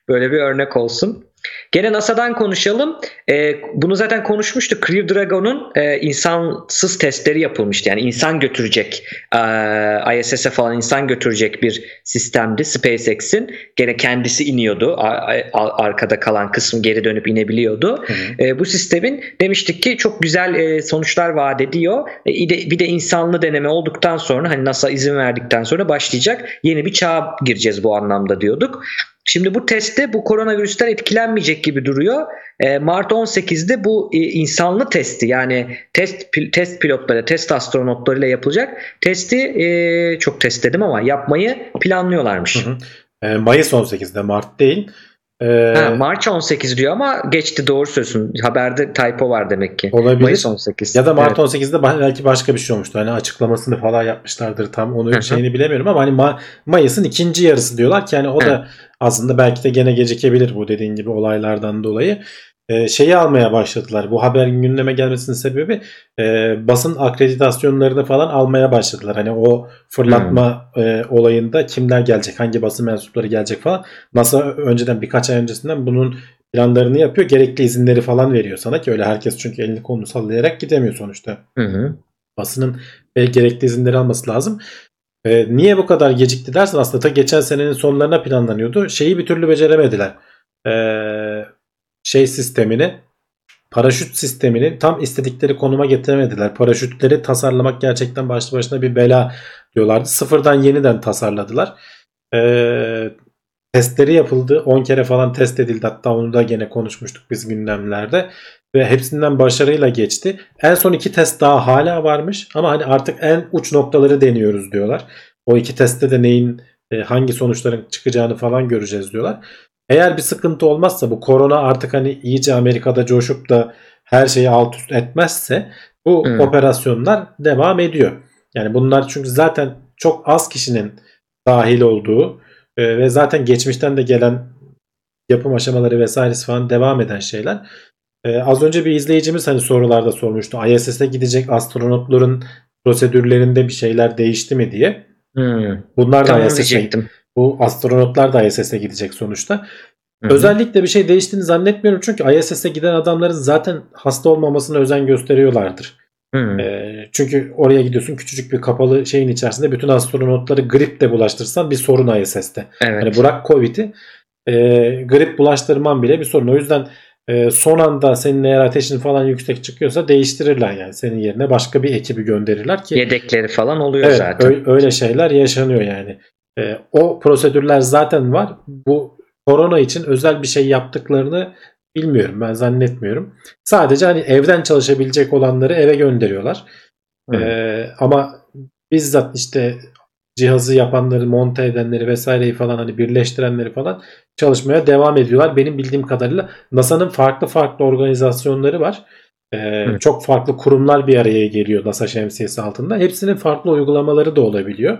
Böyle bir örnek olsun. Gene NASA'dan konuşalım. E, bunu zaten konuşmuştuk. Crew Dragon'un e, insansız testleri yapılmıştı. Yani insan götürecek e, ISS'e falan insan götürecek bir sistemdi SpaceX'in. Gene kendisi iniyordu. A, a, arkada kalan kısmı geri dönüp inebiliyordu. E, bu sistemin demiştik ki çok güzel e, sonuçlar vaat ediyor. E, bir de insanlı deneme olduktan sonra hani NASA izin verdikten sonra başlayacak yeni bir çağa gireceğiz bu anlamda diyorduk. Şimdi bu testte bu koronavirüsten etkilenmeyecek gibi duruyor. E, Mart 18'de bu e, insanlı testi yani test test pilotları, test astronotlarıyla yapılacak testi e, çok test dedim ama yapmayı planlıyorlarmış. Hı hı. E, Mayıs 18'de Mart değil. Ee, ha, March 18 diyor ama geçti doğru söylüyorsun. Haberde typo var demek ki. Olabilir. Mayıs 18. Ya da Mart evet. 18'de belki başka bir şey olmuştu. Hani açıklamasını falan yapmışlardır tam onu Hı-hı. şeyini bilemiyorum ama hani Ma- Mayıs'ın ikinci yarısı diyorlar ki hani o da aslında belki de gene gecikebilir bu dediğin gibi olaylardan dolayı. Ee, şeyi almaya başladılar. Bu haberin gündeme gelmesinin sebebi e, basın akreditasyonlarını falan almaya başladılar. Hani o fırlatma hmm. e, olayında kimler gelecek, hangi basın mensupları gelecek falan. NASA önceden birkaç ay öncesinden bunun planlarını yapıyor. Gerekli izinleri falan veriyor sana ki öyle herkes çünkü elini kolunu sallayarak gidemiyor sonuçta. Hı Basının e, gerekli izinleri alması lazım. E, niye bu kadar gecikti dersen aslında ta geçen senenin sonlarına planlanıyordu. Şeyi bir türlü beceremediler. Eee şey sistemini paraşüt sistemini tam istedikleri konuma getiremediler. Paraşütleri tasarlamak gerçekten başlı başına bir bela diyorlardı. Sıfırdan yeniden tasarladılar. Ee, testleri yapıldı. 10 kere falan test edildi. Hatta onu da gene konuşmuştuk biz gündemlerde. Ve hepsinden başarıyla geçti. En son iki test daha hala varmış. Ama hani artık en uç noktaları deniyoruz diyorlar. O iki testte de neyin e, hangi sonuçların çıkacağını falan göreceğiz diyorlar. Eğer bir sıkıntı olmazsa bu korona artık hani iyice Amerika'da coşup da her şeyi alt üst etmezse bu hmm. operasyonlar devam ediyor. Yani bunlar çünkü zaten çok az kişinin dahil olduğu e, ve zaten geçmişten de gelen yapım aşamaları vesairesi falan devam eden şeyler. Ee, az önce bir izleyicimiz hani sorularda sormuştu. ISS'e gidecek astronotların prosedürlerinde bir şeyler değişti mi diye. Hmm. Bunlar da Tamam ISS'e. Bu astronotlar da ISS'e gidecek sonuçta. Hı hı. Özellikle bir şey değiştiğini zannetmiyorum çünkü ISS'e giden adamların zaten hasta olmamasına özen gösteriyorlardır. Ee, çünkü oraya gidiyorsun küçücük bir kapalı şeyin içerisinde bütün astronotları grip de bulaştırsan bir sorun ISS'te. Evet. Hani bırak Covid'i e, grip bulaştırman bile bir sorun. O yüzden e, son anda senin eğer ateşin falan yüksek çıkıyorsa değiştirirler yani. Senin yerine başka bir ekibi gönderirler ki Yedekleri falan oluyor evet, zaten. ö- öyle şeyler yaşanıyor yani. E, o prosedürler zaten var. Bu korona için özel bir şey yaptıklarını bilmiyorum ben zannetmiyorum. Sadece hani evden çalışabilecek olanları eve gönderiyorlar. Hı. E, ama bizzat işte cihazı yapanları, monte edenleri vesaireyi falan hani birleştirenleri falan çalışmaya devam ediyorlar. Benim bildiğim kadarıyla NASA'nın farklı farklı organizasyonları var. Ee, çok farklı kurumlar bir araya geliyor NASA şemsiyesi altında. Hepsinin farklı uygulamaları da olabiliyor.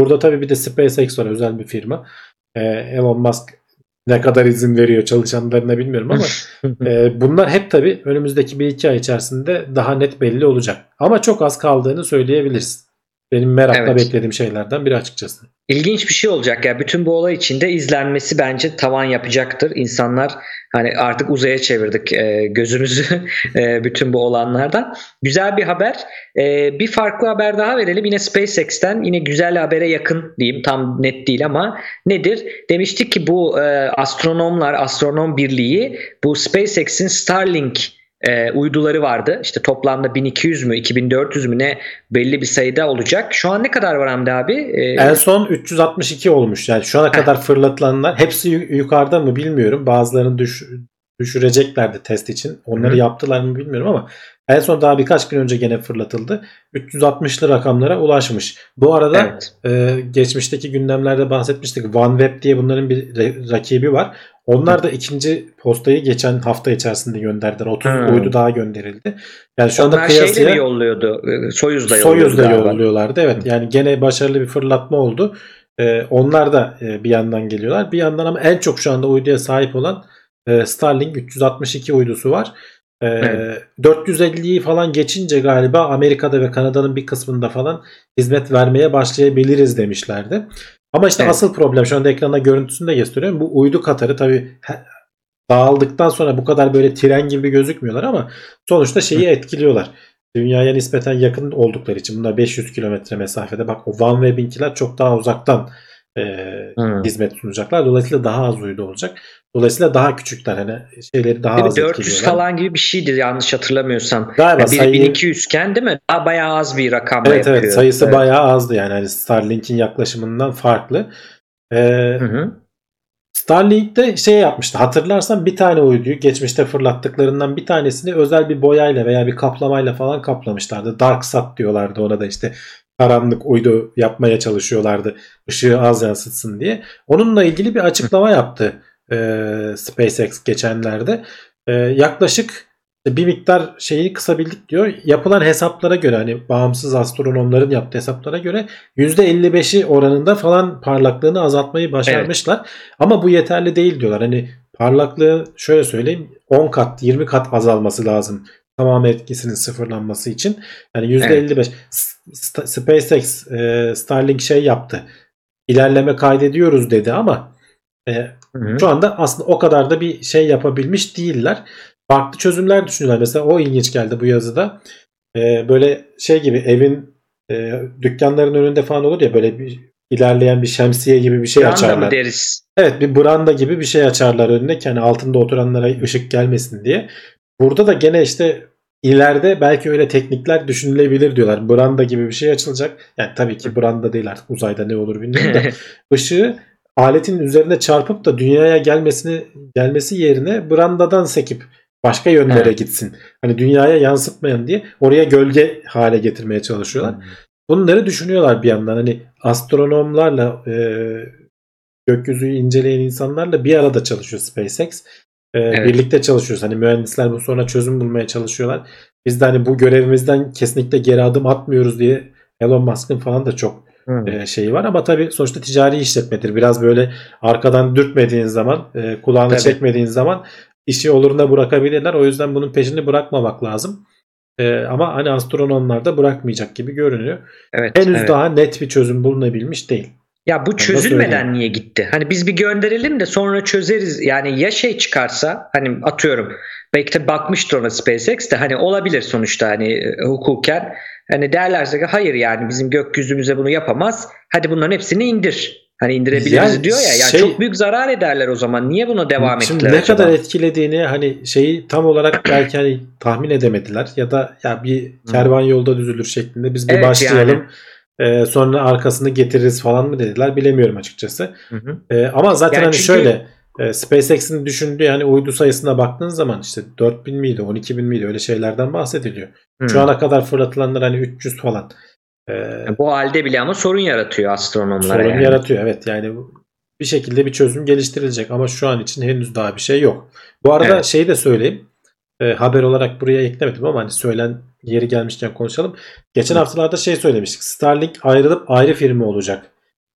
Burada tabii bir de SpaceX var özel bir firma. Ee, Elon Musk ne kadar izin veriyor çalışanlarına bilmiyorum ama e, bunlar hep tabii önümüzdeki bir iki ay içerisinde daha net belli olacak. Ama çok az kaldığını söyleyebiliriz. Benim merakla Evet. beklediğim şeylerden biri açıkçası. İlginç bir şey olacak ya. Bütün bu olay içinde izlenmesi bence tavan yapacaktır. İnsanlar hani artık uzaya çevirdik e, gözümüzü e, bütün bu olanlardan. Güzel bir haber. E, bir farklı haber daha verelim. Yine SpaceX'ten yine güzel habere yakın diyeyim. Tam net değil ama nedir? Demiştik ki bu e, astronomlar, astronom birliği bu SpaceX'in Starlink e, uyduları vardı. İşte toplamda 1200 mü 2400 mü ne belli bir sayıda olacak. Şu an ne kadar var Hamdi abi? E, En son 362 olmuş. Yani şu ana kadar fırlatılanlar hepsi yu- yukarıda mı bilmiyorum. Bazılarını düş, düşüreceklerdi test için. Onları Hı. yaptılar mı bilmiyorum ama en son daha birkaç gün önce gene fırlatıldı. 360'lı rakamlara ulaşmış. Bu arada evet. e, geçmişteki gündemlerde bahsetmiştik. OneWeb diye bunların bir rakibi var. Onlar da ikinci postayı geçen hafta içerisinde gönderdiler. 30 Hı. uydu daha gönderildi. Yani şu anda Onlar şeyle kıyasıya mi yolluyordu? E, Soyuz'da yolluyordu. Soyuz'da yolluyorlardı. Evet yani gene başarılı bir fırlatma oldu. Ee, onlar da e, bir yandan geliyorlar. Bir yandan ama en çok şu anda uyduya sahip olan e, Starlink 362 uydusu var. Ee, Evet. 450'yi falan geçince galiba Amerika'da ve Kanada'nın bir kısmında falan hizmet vermeye başlayabiliriz demişlerdi. Ama işte Evet. asıl problem şu anda ekranda görüntüsünü de gösteriyorum. Bu uydu Katarı tabii dağıldıktan sonra bu kadar böyle tren gibi gözükmüyorlar ama sonuçta şeyi etkiliyorlar. Dünyaya nispeten yakın oldukları için bunlar 500 kilometre mesafede bak o OneWeb'inkiler çok daha uzaktan e, Hı. hizmet sunacaklar. Dolayısıyla daha az uydu olacak. Dolayısıyla daha küçükler hani şeyleri daha az 400 etkiliyorlar. falan gibi bir şeydi yanlış hatırlamıyorsam. Galiba Yani sayıyı- 1200 iken değil mi? Daha bayağı az bir rakamla Evet yapıyor. evet sayısı Evet. bayağı azdı yani hani Starlink'in yaklaşımından farklı. Ee, Hı hı. Starlink'te şey yapmıştı. Hatırlarsan bir tane uyduyu geçmişte fırlattıklarından bir tanesini özel bir boyayla veya bir kaplamayla falan kaplamışlardı. Dark Sat diyorlardı ona da işte karanlık uydu yapmaya çalışıyorlardı. Işığı az yansıtsın diye. Onunla ilgili bir açıklama yaptı e, SpaceX geçenlerde. E, yaklaşık bir miktar şeyi kısabildik diyor. Yapılan hesaplara göre hani bağımsız astronomların yaptığı hesaplara göre %55'i oranında falan parlaklığını azaltmayı başarmışlar. Ama bu yeterli değil diyorlar. Hani parlaklığı şöyle söyleyeyim 10 kat 20 kat azalması lazım. Tamam etkisinin sıfırlanması için. Yani %55 S- SpaceX e, Starlink şey yaptı. İlerleme kaydediyoruz dedi ama e, Hı hı. şu anda aslında o kadar da bir şey yapabilmiş değiller. Farklı çözümler düşünüyorlar. Mesela o ilginç geldi bu yazıda. Ee, böyle şey gibi evin e, dükkanların önünde falan olur ya böyle bir ilerleyen bir şemsiye gibi bir şey Branda açarlar. mı deriz? Evet bir branda gibi bir şey açarlar önüne ki hani altında oturanlara ışık gelmesin diye. Burada da gene işte ileride belki öyle teknikler düşünülebilir diyorlar. Branda gibi bir şey açılacak. Yani tabii ki branda değil artık uzayda ne olur bilmiyorum da ışığı aletin üzerine çarpıp da dünyaya gelmesini gelmesi yerine brandadan sekip başka yönlere Evet. gitsin. Hani dünyaya yansıtmayan diye oraya gölge hale getirmeye çalışıyorlar. Bunları düşünüyorlar bir yandan. Hani astronomlarla e, gökyüzüyü inceleyen insanlarla bir arada çalışıyor SpaceX. E, Evet. Birlikte çalışıyoruz. Hani mühendisler bu sonra çözüm bulmaya çalışıyorlar. Biz de hani bu görevimizden kesinlikle geri adım atmıyoruz diye Elon Musk'ın falan da çok. E, şeyi var ama tabii sonuçta ticari işletmedir. Biraz böyle arkadan dürtmediğin zaman, e, kulağını Tabii. çekmediğin zaman işi oluruna bırakabilirler. O yüzden bunun peşini bırakmamak lazım. E, ama hani astronomlar da bırakmayacak gibi görünüyor. Evet. Henüz evet. daha net bir çözüm bulunabilmiş değil. Ya bu çözülmeden niye gitti? Hani biz bir gönderelim de sonra çözeriz. Yani ya şey çıkarsa hani atıyorum belki de bakmıştır ona SpaceX de hani olabilir sonuçta hani e, hukuken. Hani derlerse ki hayır yani bizim gökyüzümüze bunu yapamaz. Hadi bunların hepsini indir. Hani indirebiliriz Yani diyor ya. Yani şey- çok büyük zarar ederler o zaman. Niye buna devam Şimdi ettiler ne acaba? kadar etkilediğini hani şeyi tam olarak belki hani tahmin edemediler ya da ya bir kervan yolda düzülür şeklinde biz bir Evet, başlayalım. e, sonra arkasını getiririz falan mı dediler bilemiyorum açıkçası. Hı hı. E, ama zaten Yani hani çünkü- şöyle e, SpaceX'in düşündüğü hani uydu sayısına baktığın zaman işte 4000 miydi 12 bin miydi öyle şeylerden bahsediliyor. Hı. Şu ana kadar fırlatılanlar hani 300 falan. E, Bu halde bile ama sorun yaratıyor astronomlar sorun yani. yaratıyor evet yani bir şekilde bir çözüm geliştirilecek ama şu an için henüz daha bir şey yok. Bu arada Evet. şeyi de söyleyeyim. E, haber olarak buraya eklemedim ama hani söylen yeri gelmişken konuşalım. Geçen haftalarda şey söylemiştik. Starlink ayrılıp ayrı firma olacak.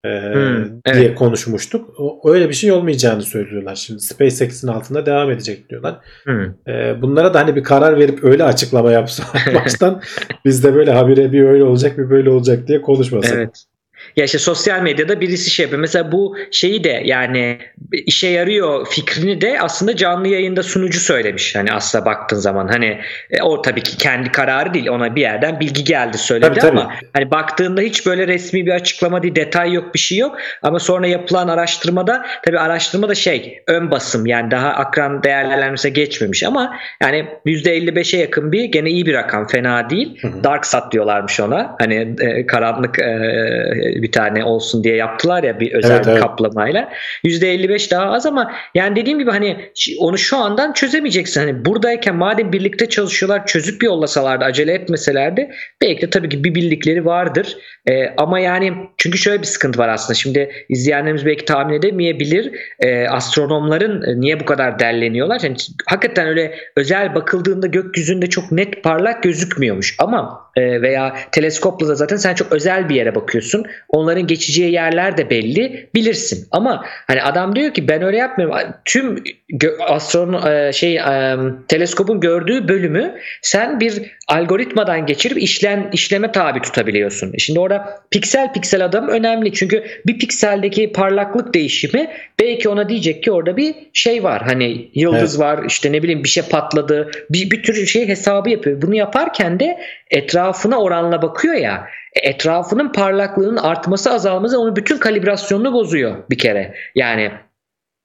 E, diye evet. konuşmuştuk. O, öyle bir şey olmayacağını söylüyorlar. Şimdi SpaceX'in altında devam edecek diyorlar. Hı. E, bunlara da hani bir karar verip öyle açıklama yapsa baştan biz de böyle habire bir öyle olacak bir böyle olacak diye konuşmasak. Evet. Ya işte sosyal medyada birisi şey yapıyor. Mesela bu şeyi de yani işe yarıyor fikrini de aslında canlı yayında sunucu söylemiş. Hani aslında baktığın zaman hani e, o tabii ki kendi kararı değil. Ona bir yerden bilgi geldi söyledi Tabii, tabii. ama hani baktığında hiç böyle resmi bir açıklama değil, detay yok, bir şey yok. Ama sonra yapılan araştırmada tabii araştırma da şey ön basım yani daha akran değerlendirmesine geçmemiş ama yani %55'e yakın bir gene iyi bir rakam fena değil. Hı hı. Dark sat diyorlarmış ona. Hani e, karanlık e, bir tane olsun diye yaptılar ya bir özel Evet, bir evet. kaplamayla. %55 daha az ama yani dediğim gibi hani onu şu andan çözemeyeceksin. Hani buradayken madem birlikte çalışıyorlar çözüp yollasalardı acele etmeselerdi belki de tabii ki bir bildikleri vardır. E, ama yani çünkü şöyle bir sıkıntı var aslında. Şimdi izleyenlerimiz belki tahmin edemeyebilir. E, astronomların niye bu kadar derleniyorlar? Yani hakikaten öyle özel bakıldığında gökyüzünde çok net parlak gözükmüyormuş. Ama e, veya teleskopla da zaten sen çok özel bir yere bakıyorsun. Onların geçeceği yerler de belli. Bilirsin. Ama hani adam diyor ki ben öyle yapmıyorum. Tüm astronom e, şey e, teleskopun gördüğü bölümü sen bir algoritmadan geçirip işlem işleme tabi tutabiliyorsun. Şimdi orada piksel piksel adam önemli. Çünkü bir pikseldeki parlaklık değişimi belki ona diyecek ki orada bir şey var. Hani yıldız var işte ne bileyim bir şey patladı. Bir, bir tür şey hesabı yapıyor. Bunu yaparken de etrafına oranla bakıyor ya. E, Etrafının parlaklığının artması azalması onun bütün kalibrasyonunu bozuyor bir kere. Yani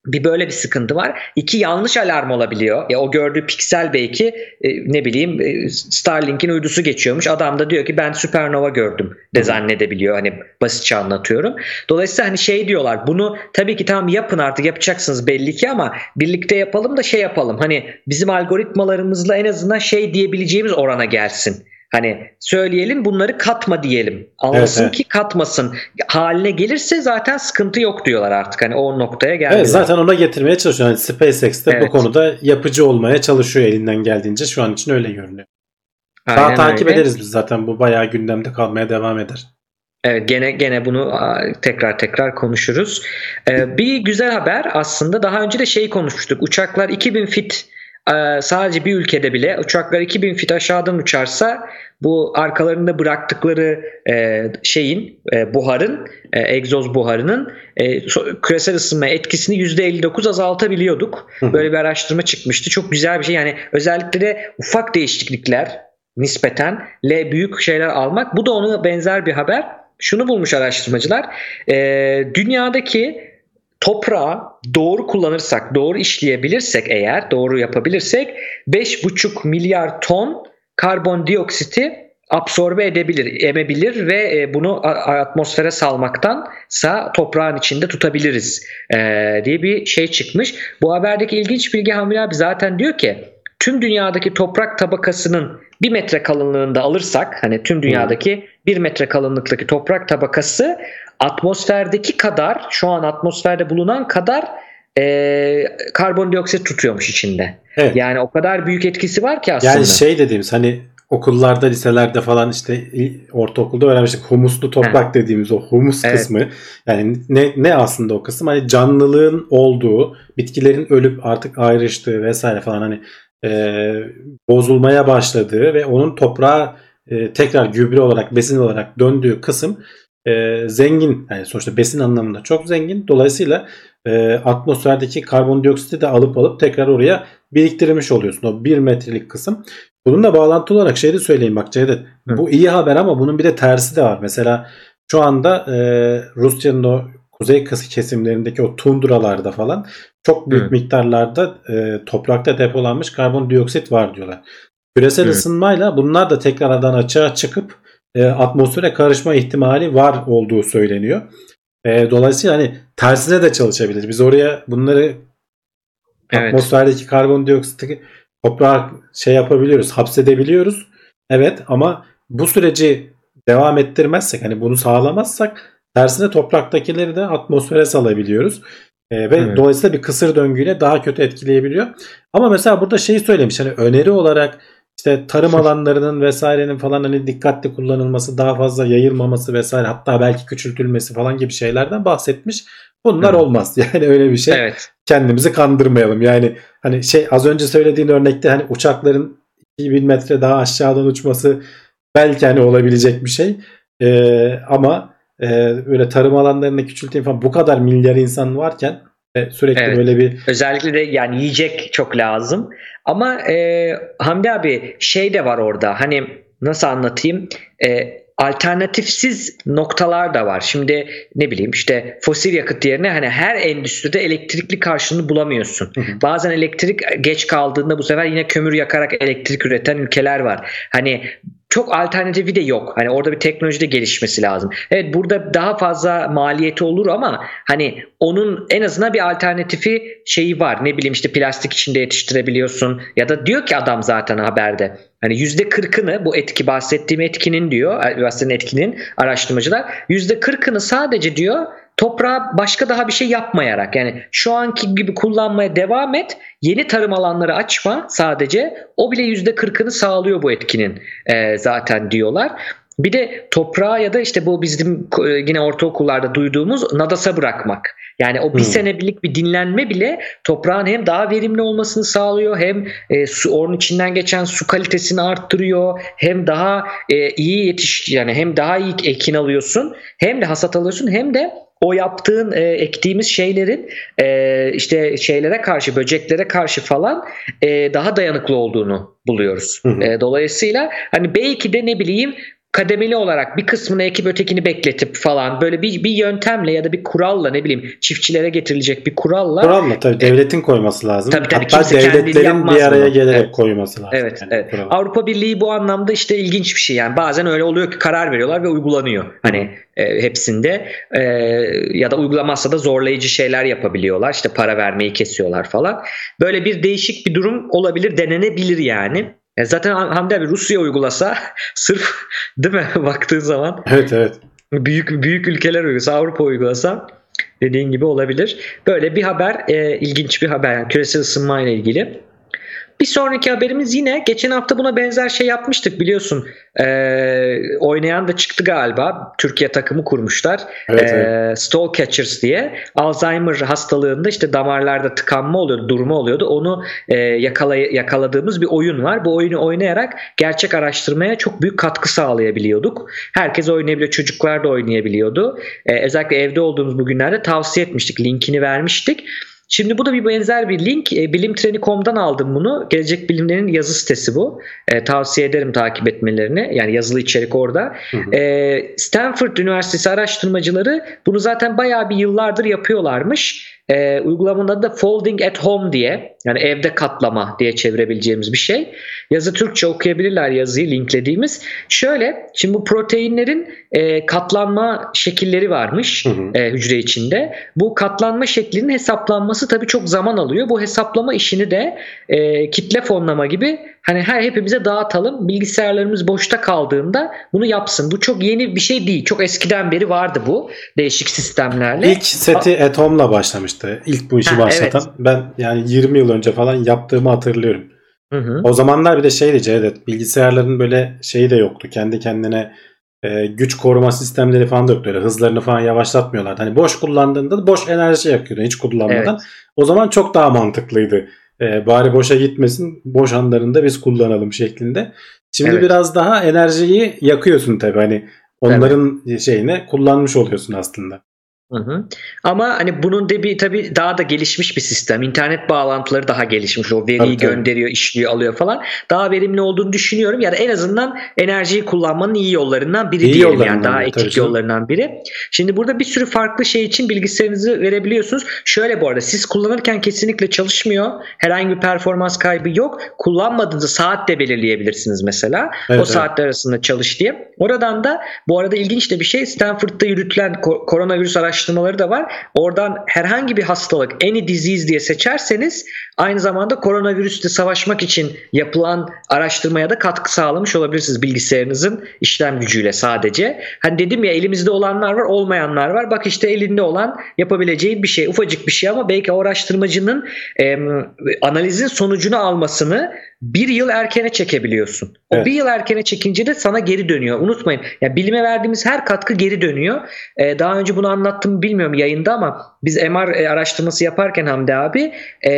bir böyle bir sıkıntı var. İki yanlış alarm olabiliyor. Ya o gördüğü piksel belki e, ne bileyim e, Starlink'in uydusu geçiyormuş. Adam da diyor ki ben süpernova gördüm de zannedebiliyor. Hani basitçe anlatıyorum. Dolayısıyla hani şey diyorlar. Bunu tabii ki tamam yapın artık yapacaksınız belli ki ama birlikte yapalım da şey yapalım. Hani bizim algoritmalarımızla en azından şey diyebileceğimiz orana gelsin. Hani söyleyelim bunları katma diyelim. Anlasın Evet, evet. ki katmasın. Haline gelirse zaten sıkıntı yok diyorlar artık. Hani o noktaya geldiler. Evet zaten ona getirmeye çalışıyor. Yani SpaceX de bu Evet. konuda yapıcı olmaya çalışıyor elinden geldiğince. Şu an için öyle görünüyor. Daha Aynen takip öyle. ederiz biz zaten. Bu bayağı gündemde kalmaya devam eder. Evet gene gene bunu tekrar tekrar konuşuruz. Ee, bir güzel haber aslında daha önce de şey konuşmuştuk. Uçaklar 2000 fit e, sadece bir ülkede bile uçaklar 2000 fit aşağıdan uçarsa bu arkalarında bıraktıkları e, şeyin e, buharın e, egzoz buharının e, küresel ısınma etkisini %59 azaltabiliyorduk. Böyle bir araştırma çıkmıştı. Çok güzel bir şey. Yani özellikle de ufak değişiklikler nispeten le büyük şeyler almak. Bu da ona benzer bir haber. Şunu bulmuş araştırmacılar. Ee, dünyadaki toprağı doğru kullanırsak, doğru işleyebilirsek eğer, doğru yapabilirsek 5,5 milyar ton karbondioksiti absorbe edebilir, emebilir ve e, bunu atmosfere salmaktansa toprağın içinde tutabiliriz e, diye bir şey çıkmış. Bu haberdeki ilginç bilgi Hamil abi zaten diyor ki tüm dünyadaki toprak tabakasının bir metre kalınlığında alırsak hani tüm dünyadaki bir metre kalınlıktaki toprak tabakası atmosferdeki kadar şu an atmosferde bulunan kadar e, karbondioksit tutuyormuş içinde. Evet. Yani o kadar büyük etkisi var ki aslında. Yani şey dediğimiz hani okullarda, liselerde falan işte ortaokulda öğrenmiştik. Humuslu toprak dediğimiz o humus Evet. kısmı. Yani ne ne aslında o kısım? Hani canlılığın olduğu, bitkilerin ölüp artık ayrıştığı vesaire falan hani e, bozulmaya başladığı ve onun toprağa e, tekrar gübre olarak besin olarak döndüğü kısım e, zengin yani sonuçta besin anlamında çok zengin. Dolayısıyla e, atmosferdeki karbondioksiti de alıp alıp tekrar oraya biriktirmiş oluyorsun. O bir metrelik kısım. Bununla bağlantılı olarak şey de söyleyeyim bak Cevdet. Bu iyi haber ama bunun bir de tersi de var. Mesela şu anda e, Rusya'nın o kuzey kesimlerindeki o tundralarda falan çok büyük Hı. miktarlarda e, toprakta depolanmış karbondioksit var diyorlar. Küresel evet. ısınmayla bunlar da tekrardan açığa çıkıp e, atmosfere karışma ihtimali var olduğu söyleniyor. E, dolayısıyla hani tersine de çalışabilir. Biz oraya bunları evet. atmosferdeki karbondioksiti toprağa şey yapabiliyoruz, hapsedebiliyoruz. Evet ama bu süreci devam ettirmezsek hani bunu sağlamazsak tersine topraktakileri de atmosfere salabiliyoruz. E, ve evet. dolayısıyla bir kısır döngüyle daha kötü etkileyebiliyor. Ama mesela burada şeyi söylemiş hani öneri olarak işte tarım alanlarının vesairenin falan hani dikkatli kullanılması, daha fazla yayılmaması vesaire hatta belki küçültülmesi falan gibi şeylerden bahsetmiş. Bunlar Hı. olmaz. Yani öyle bir şey. Evet. Kendimizi kandırmayalım. Yani hani şey az önce söylediğin örnekte hani uçakların 2000 metre daha aşağıdan uçması belki hani olabilecek bir şey. Ee, ama e, böyle tarım alanlarını küçülteyim falan bu kadar milyar insan varken sürekli evet. böyle bir özellikle de yani yiyecek çok lazım. Ama e, Hamdi abi şey de var orada. Hani nasıl anlatayım? E, alternatifsiz noktalar da var. Şimdi ne bileyim işte fosil yakıt yerine hani her endüstride elektrikli karşılığını bulamıyorsun. Hı hı. Bazen elektrik geç kaldığında bu sefer yine kömür yakarak elektrik üreten ülkeler var. Hani çok alternatifi de yok. Hani orada bir teknolojide gelişmesi lazım. Evet burada daha fazla maliyeti olur ama hani onun en azından bir alternatifi şeyi var. Ne bileyim işte plastik içinde yetiştirebiliyorsun ya da diyor ki adam zaten haberde. Hani yüzde kırkını bu etki bahsettiğim etkinin diyor bahsettiğim etkinin araştırmacılar yüzde kırkını sadece diyor toprağa başka daha bir şey yapmayarak yani şu anki gibi kullanmaya devam et yeni tarım alanları açma sadece o bile yüzde kırkını sağlıyor bu etkinin e, zaten diyorlar. Bir de toprağa ya da işte bu bizim e, yine ortaokullarda duyduğumuz nadasa bırakmak. Yani o bir hmm. senelik bir dinlenme bile toprağın hem daha verimli olmasını sağlıyor hem e, su onun içinden geçen su kalitesini arttırıyor hem daha e, iyi yetiş yani hem daha iyi ekin alıyorsun hem de hasat alıyorsun hem de o yaptığın e, ektiğimiz şeylerin e, işte şeylere karşı böceklere karşı falan e, daha dayanıklı olduğunu buluyoruz. Hı hı. E, dolayısıyla hani belki de ne bileyim kademeli olarak bir kısmını ekip ötekini bekletip falan böyle bir, bir yöntemle ya da bir kuralla ne bileyim çiftçilere getirilecek bir kuralla. Kuralla tabii devletin koyması lazım. Tabii, tabii, Hatta devletlerin bir araya bunu. gelerek evet. koyması lazım. Evet, yani, evet. Avrupa Birliği bu anlamda işte ilginç bir şey yani bazen öyle oluyor ki karar veriyorlar ve uygulanıyor. Hani e, hepsinde e, ya da uygulamazsa da zorlayıcı şeyler yapabiliyorlar. İşte para vermeyi kesiyorlar falan. Böyle bir değişik bir durum olabilir, denenebilir yani. E zaten Hamdi abi Rusya uygulasa sırf değil mi baktığın zaman. Evet evet. Büyük büyük ülkeler uygulasa Avrupa uygulasa dediğin gibi olabilir. Böyle bir haber e, ilginç bir haber yani küresel ısınma ile ilgili. Bir sonraki haberimiz yine geçen hafta buna benzer şey yapmıştık biliyorsun. Ee, oynayan da çıktı galiba. Türkiye takımı kurmuşlar. Evet, ee, evet. Stall Catchers diye. Alzheimer hastalığında işte damarlarda tıkanma oluyordu, durma oluyordu. Onu e, yakalay- yakaladığımız bir oyun var. Bu oyunu oynayarak gerçek araştırmaya çok büyük katkı sağlayabiliyorduk. Herkes oynayabiliyor. Çocuklar da oynayabiliyordu. Ee, özellikle evde olduğumuz bugünlerde tavsiye etmiştik. Linkini vermiştik. Şimdi bu da bir benzer bir link. E, bilimtreni.com'dan aldım bunu. Gelecek Bilimler'in yazı sitesi bu. E, tavsiye ederim takip etmelerini. Yani yazılı içerik orada. Hı hı. E, Stanford Üniversitesi araştırmacıları bunu zaten bayağı bir yıllardır yapıyorlarmış. E, uygulamanın adı da Folding at Home diye yani evde katlama diye çevirebileceğimiz bir şey. Yazı Türkçe okuyabilirler yazıyı linklediğimiz. Şöyle şimdi bu proteinlerin e, katlanma şekilleri varmış hı hı. E, hücre içinde. Bu katlanma şeklinin hesaplanması tabii çok zaman alıyor. Bu hesaplama işini de e, kitle fonlama gibi hani her hepimize dağıtalım. Bilgisayarlarımız boşta kaldığında bunu yapsın. Bu çok yeni bir şey değil. Çok eskiden beri vardı bu değişik sistemlerle. İlk seti Atom'la başlamıştı. İlk bu işi ha, başlatan. Evet. Ben yani 20 yıl önce falan yaptığımı hatırlıyorum. Hı hı. O zamanlar bir de şeydi Cevdet bilgisayarların böyle şeyi de yoktu. Kendi kendine e, güç koruma sistemleri falan da yoktu. Öyle hızlarını falan yavaşlatmıyorlardı. Hani boş kullandığında boş enerji yakıyordu hiç kullanmadan. Evet. O zaman çok daha mantıklıydı E, bari boşa gitmesin. Boş anlarında biz kullanalım şeklinde. Şimdi Evet. biraz daha enerjiyi yakıyorsun tabii. Hani onların şeyine kullanmış oluyorsun aslında. Hı hı. Ama hani bunun da bir tabii daha da gelişmiş bir sistem. İnternet bağlantıları daha gelişmiş. O veriyi Tabii, tabii. gönderiyor, işliyor, alıyor falan. Daha verimli olduğunu düşünüyorum. Yani en azından enerjiyi kullanmanın iyi yollarından biri İyi diyelim. yollarından Yani daha tabii etik canım. yollarından biri. Şimdi burada bir sürü farklı şey için bilgisayarınızı verebiliyorsunuz. Şöyle bu arada siz kullanırken kesinlikle çalışmıyor. Herhangi bir performans kaybı yok. Kullanmadığınızda saat de belirleyebilirsiniz mesela. Evet, o evet. saatler arasında çalış diye. Oradan da bu arada ilginç de bir şey Stanford'da yürütülen ko- koronavirüs araştırmaları da var. Oradan herhangi bir hastalık any disease diye seçerseniz aynı zamanda koronavirüsle savaşmak için yapılan araştırmaya da katkı sağlamış olabilirsiniz bilgisayarınızın işlem gücüyle sadece. Hani dedim ya elimizde olanlar var olmayanlar var. Bak işte elinde olan yapabileceğin bir şey ufacık bir şey ama belki o araştırmacının em, analizin sonucunu almasını bir yıl erkene çekebiliyorsun. O Evet. bir yıl erkene çekince de sana geri dönüyor. Unutmayın. Ya bilime verdiğimiz her katkı geri dönüyor. Ee, daha önce bunu anlattım bilmiyorum yayında ama biz MR e, araştırması yaparken Hamdi abi e,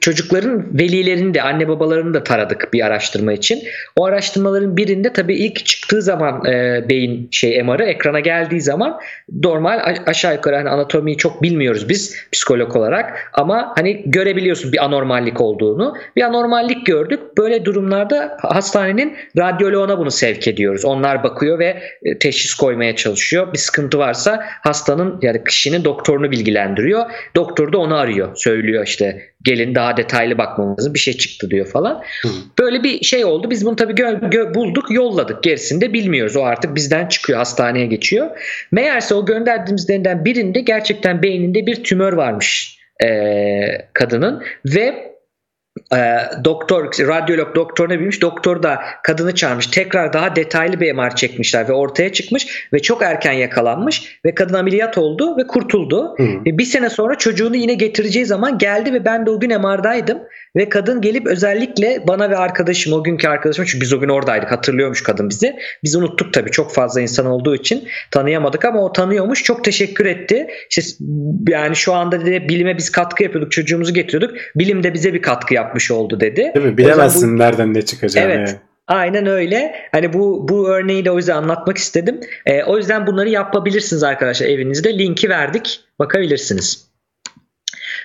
çocukların velilerini de anne babalarını da taradık bir araştırma için. O araştırmaların birinde tabii ilk çıktığı zaman e, beyin şey MR'ı ekrana geldiği zaman normal aşağı yukarı hani anatomiyi çok bilmiyoruz biz psikolog olarak ama hani görebiliyorsun bir anormallik olduğunu. Bir anormallik gördük. Böyle durumlarda hastanenin radyoloğuna bunu sevk ediyoruz. Onlar bakıyor ve e, teşhis koymaya çalışıyor. Bir sıkıntı varsa hastanın yani kişinin doktorunu bilgilendiriyor. Doktor da onu arıyor. Söylüyor işte gelin daha detaylı bakmamız lazım. Bir şey çıktı diyor falan. Hı. Böyle bir şey oldu. Biz bunu tabii gö- gö- bulduk, yolladık. Gerisini de bilmiyoruz. O artık bizden çıkıyor, hastaneye geçiyor. Meğerse o gönderdiğimizden birinde gerçekten beyninde bir tümör varmış eee, kadının ve e, doktor, radyolog doktoruna bilmiş. Doktor da kadını çağırmış. Tekrar daha detaylı bir MR çekmişler ve ortaya çıkmış ve çok erken yakalanmış ve kadın ameliyat oldu ve kurtuldu. Hı. Bir sene sonra çocuğunu yine getireceği zaman geldi ve ben de o gün MR'daydım. Ve kadın gelip özellikle bana ve arkadaşım o günkü arkadaşım çünkü biz o gün oradaydık hatırlıyormuş kadın bizi. Biz unuttuk tabii çok fazla insan olduğu için tanıyamadık ama o tanıyormuş. Çok teşekkür etti. İşte yani şu anda dedi bilime biz katkı yapıyorduk çocuğumuzu getiriyorduk. Bilim de bize bir katkı yapmış oldu dedi. Değil mi? Bilemezsin nereden ne çıkacağını. Evet. yani. Aynen öyle. Hani bu bu örneği de o yüzden anlatmak istedim. Ee, o yüzden bunları yapabilirsiniz arkadaşlar evinizde. Linki verdik. Bakabilirsiniz.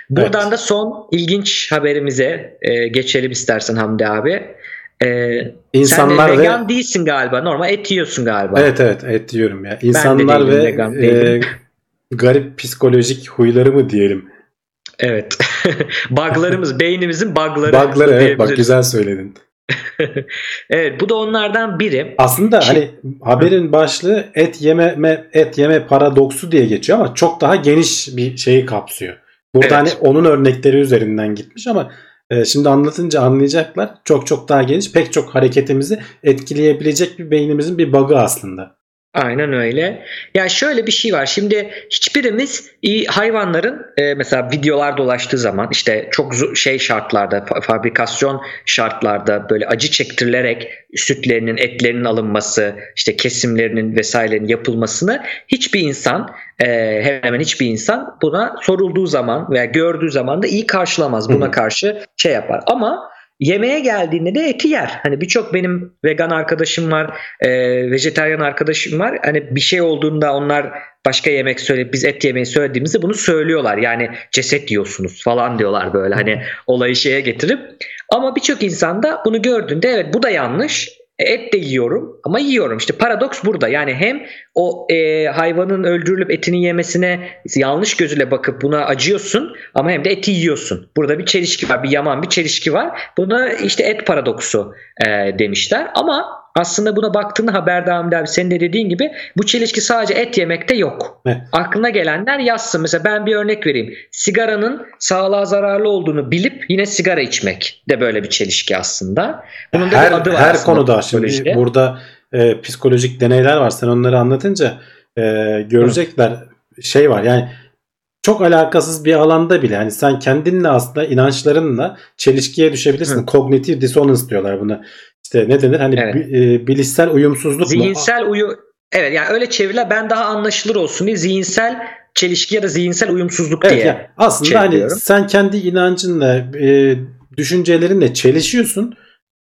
Buradan Evet. da son ilginç haberimize e, geçelim istersen Hamdi abi. Ee, İnsanlar sen de ve vegan değilsin galiba. Normal et yiyorsun galiba. Evet evet et diyorum ya. İnsanlar değilim, ve vegan e, garip psikolojik huyları mı diyelim. Evet. buglarımız, beynimizin bugları. Bug'ları evet bak güzel söyledin. evet bu da onlardan biri. Aslında Şey- hani haberin başlığı et yeme et yeme paradoksu diye geçiyor ama çok daha geniş bir şeyi kapsıyor. Burada Evet. hani onun örnekleri üzerinden gitmiş ama e, şimdi anlatınca anlayacaklar. Çok çok daha geniş. Pek çok hareketimizi etkileyebilecek bir beynimizin bir bug'ı aslında. Aynen öyle. Ya şöyle bir şey var. Şimdi hiçbirimiz iyi hayvanların e, mesela videolar dolaştığı zaman işte çok şey şartlarda fa- fabrikasyon şartlarda böyle acı çektirilerek sütlerinin etlerinin alınması işte kesimlerinin vesairenin yapılmasını hiçbir insan e, hemen hemen hiçbir insan buna sorulduğu zaman veya gördüğü zaman da iyi karşılamaz. Buna Hı hı. karşı şey yapar. Ama yemeğe geldiğinde de eti yer. Hani birçok benim vegan arkadaşım var e, vejetaryen arkadaşım var. Hani bir şey olduğunda onlar başka yemek söyleyip biz et yemeyi söylediğimizde bunu söylüyorlar. Yani ceset yiyorsunuz falan diyorlar böyle hani olayı şeye getirip. Ama birçok insan da bunu gördüğünde evet bu da yanlış. Et de yiyorum ama yiyorum. İşte paradoks burada. Yani hem o e, hayvanın öldürülüp etini yemesine yanlış gözüyle bakıp buna acıyorsun ama hem de eti yiyorsun. Burada bir çelişki var. Bir yaman bir çelişki var. Buna işte et paradoksu e, demişler. Ama aslında buna baktığında haberde Hamdi abi senin de dediğin gibi bu çelişki sadece et yemekte yok. Evet. Aklına gelenler yazsın. Mesela ben bir örnek vereyim. Sigaranın sağlığa zararlı olduğunu bilip yine sigara içmek de böyle bir çelişki aslında. Bunun da her bir adı var her aslında konuda şimdi burada e, psikolojik deneyler var. Sen onları anlatınca e, görecekler şey var. Yani çok alakasız bir alanda bile hani sen kendinle aslında inançlarınla çelişkiye düşebilirsin. Hı. Kognitif dissonance diyorlar buna. İşte ne denir? Hani Evet. bi- e, bilişsel uyumsuzluk mu? Zihinsel uyu Evet yani öyle çeviriler ben daha anlaşılır olsun diye zihinsel çelişki ya da zihinsel uyumsuzluk Evet, diye. yani aslında hani sen kendi inancınla, e, düşüncelerinle çelişiyorsun.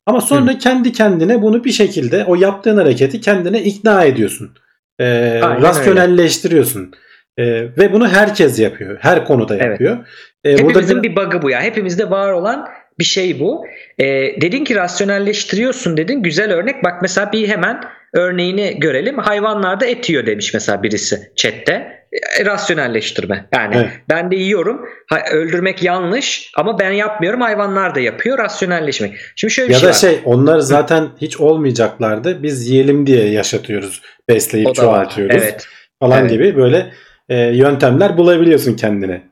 Ama sonra kendi kendine bunu bir şekilde o yaptığın hareketi kendine ikna ediyorsun. E, Aynen rasyonelleştiriyorsun. E, ve bunu herkes yapıyor. Her konuda Evet. yapıyor. E, burada Hepimizin bir- bir bug'ı bu ya. Hepimizde var olan bir şey bu. Ee, dedin ki rasyonelleştiriyorsun dedin. Güzel örnek. Bak mesela bir hemen örneğini görelim. Hayvanlarda et yiyor demiş mesela birisi chatte. E, rasyonelleştirme. Yani Evet. ben de yiyorum. Ha, öldürmek yanlış ama ben yapmıyorum. Hayvanlar da yapıyor. Rasyonelleşmek. Şimdi şöyle bir ya şey da var. şey onlar zaten hiç olmayacaklardı. Biz yiyelim diye yaşatıyoruz. Besleyip çoğaltıyoruz Evet. falan Evet. gibi böyle e, yöntemler bulabiliyorsun kendine.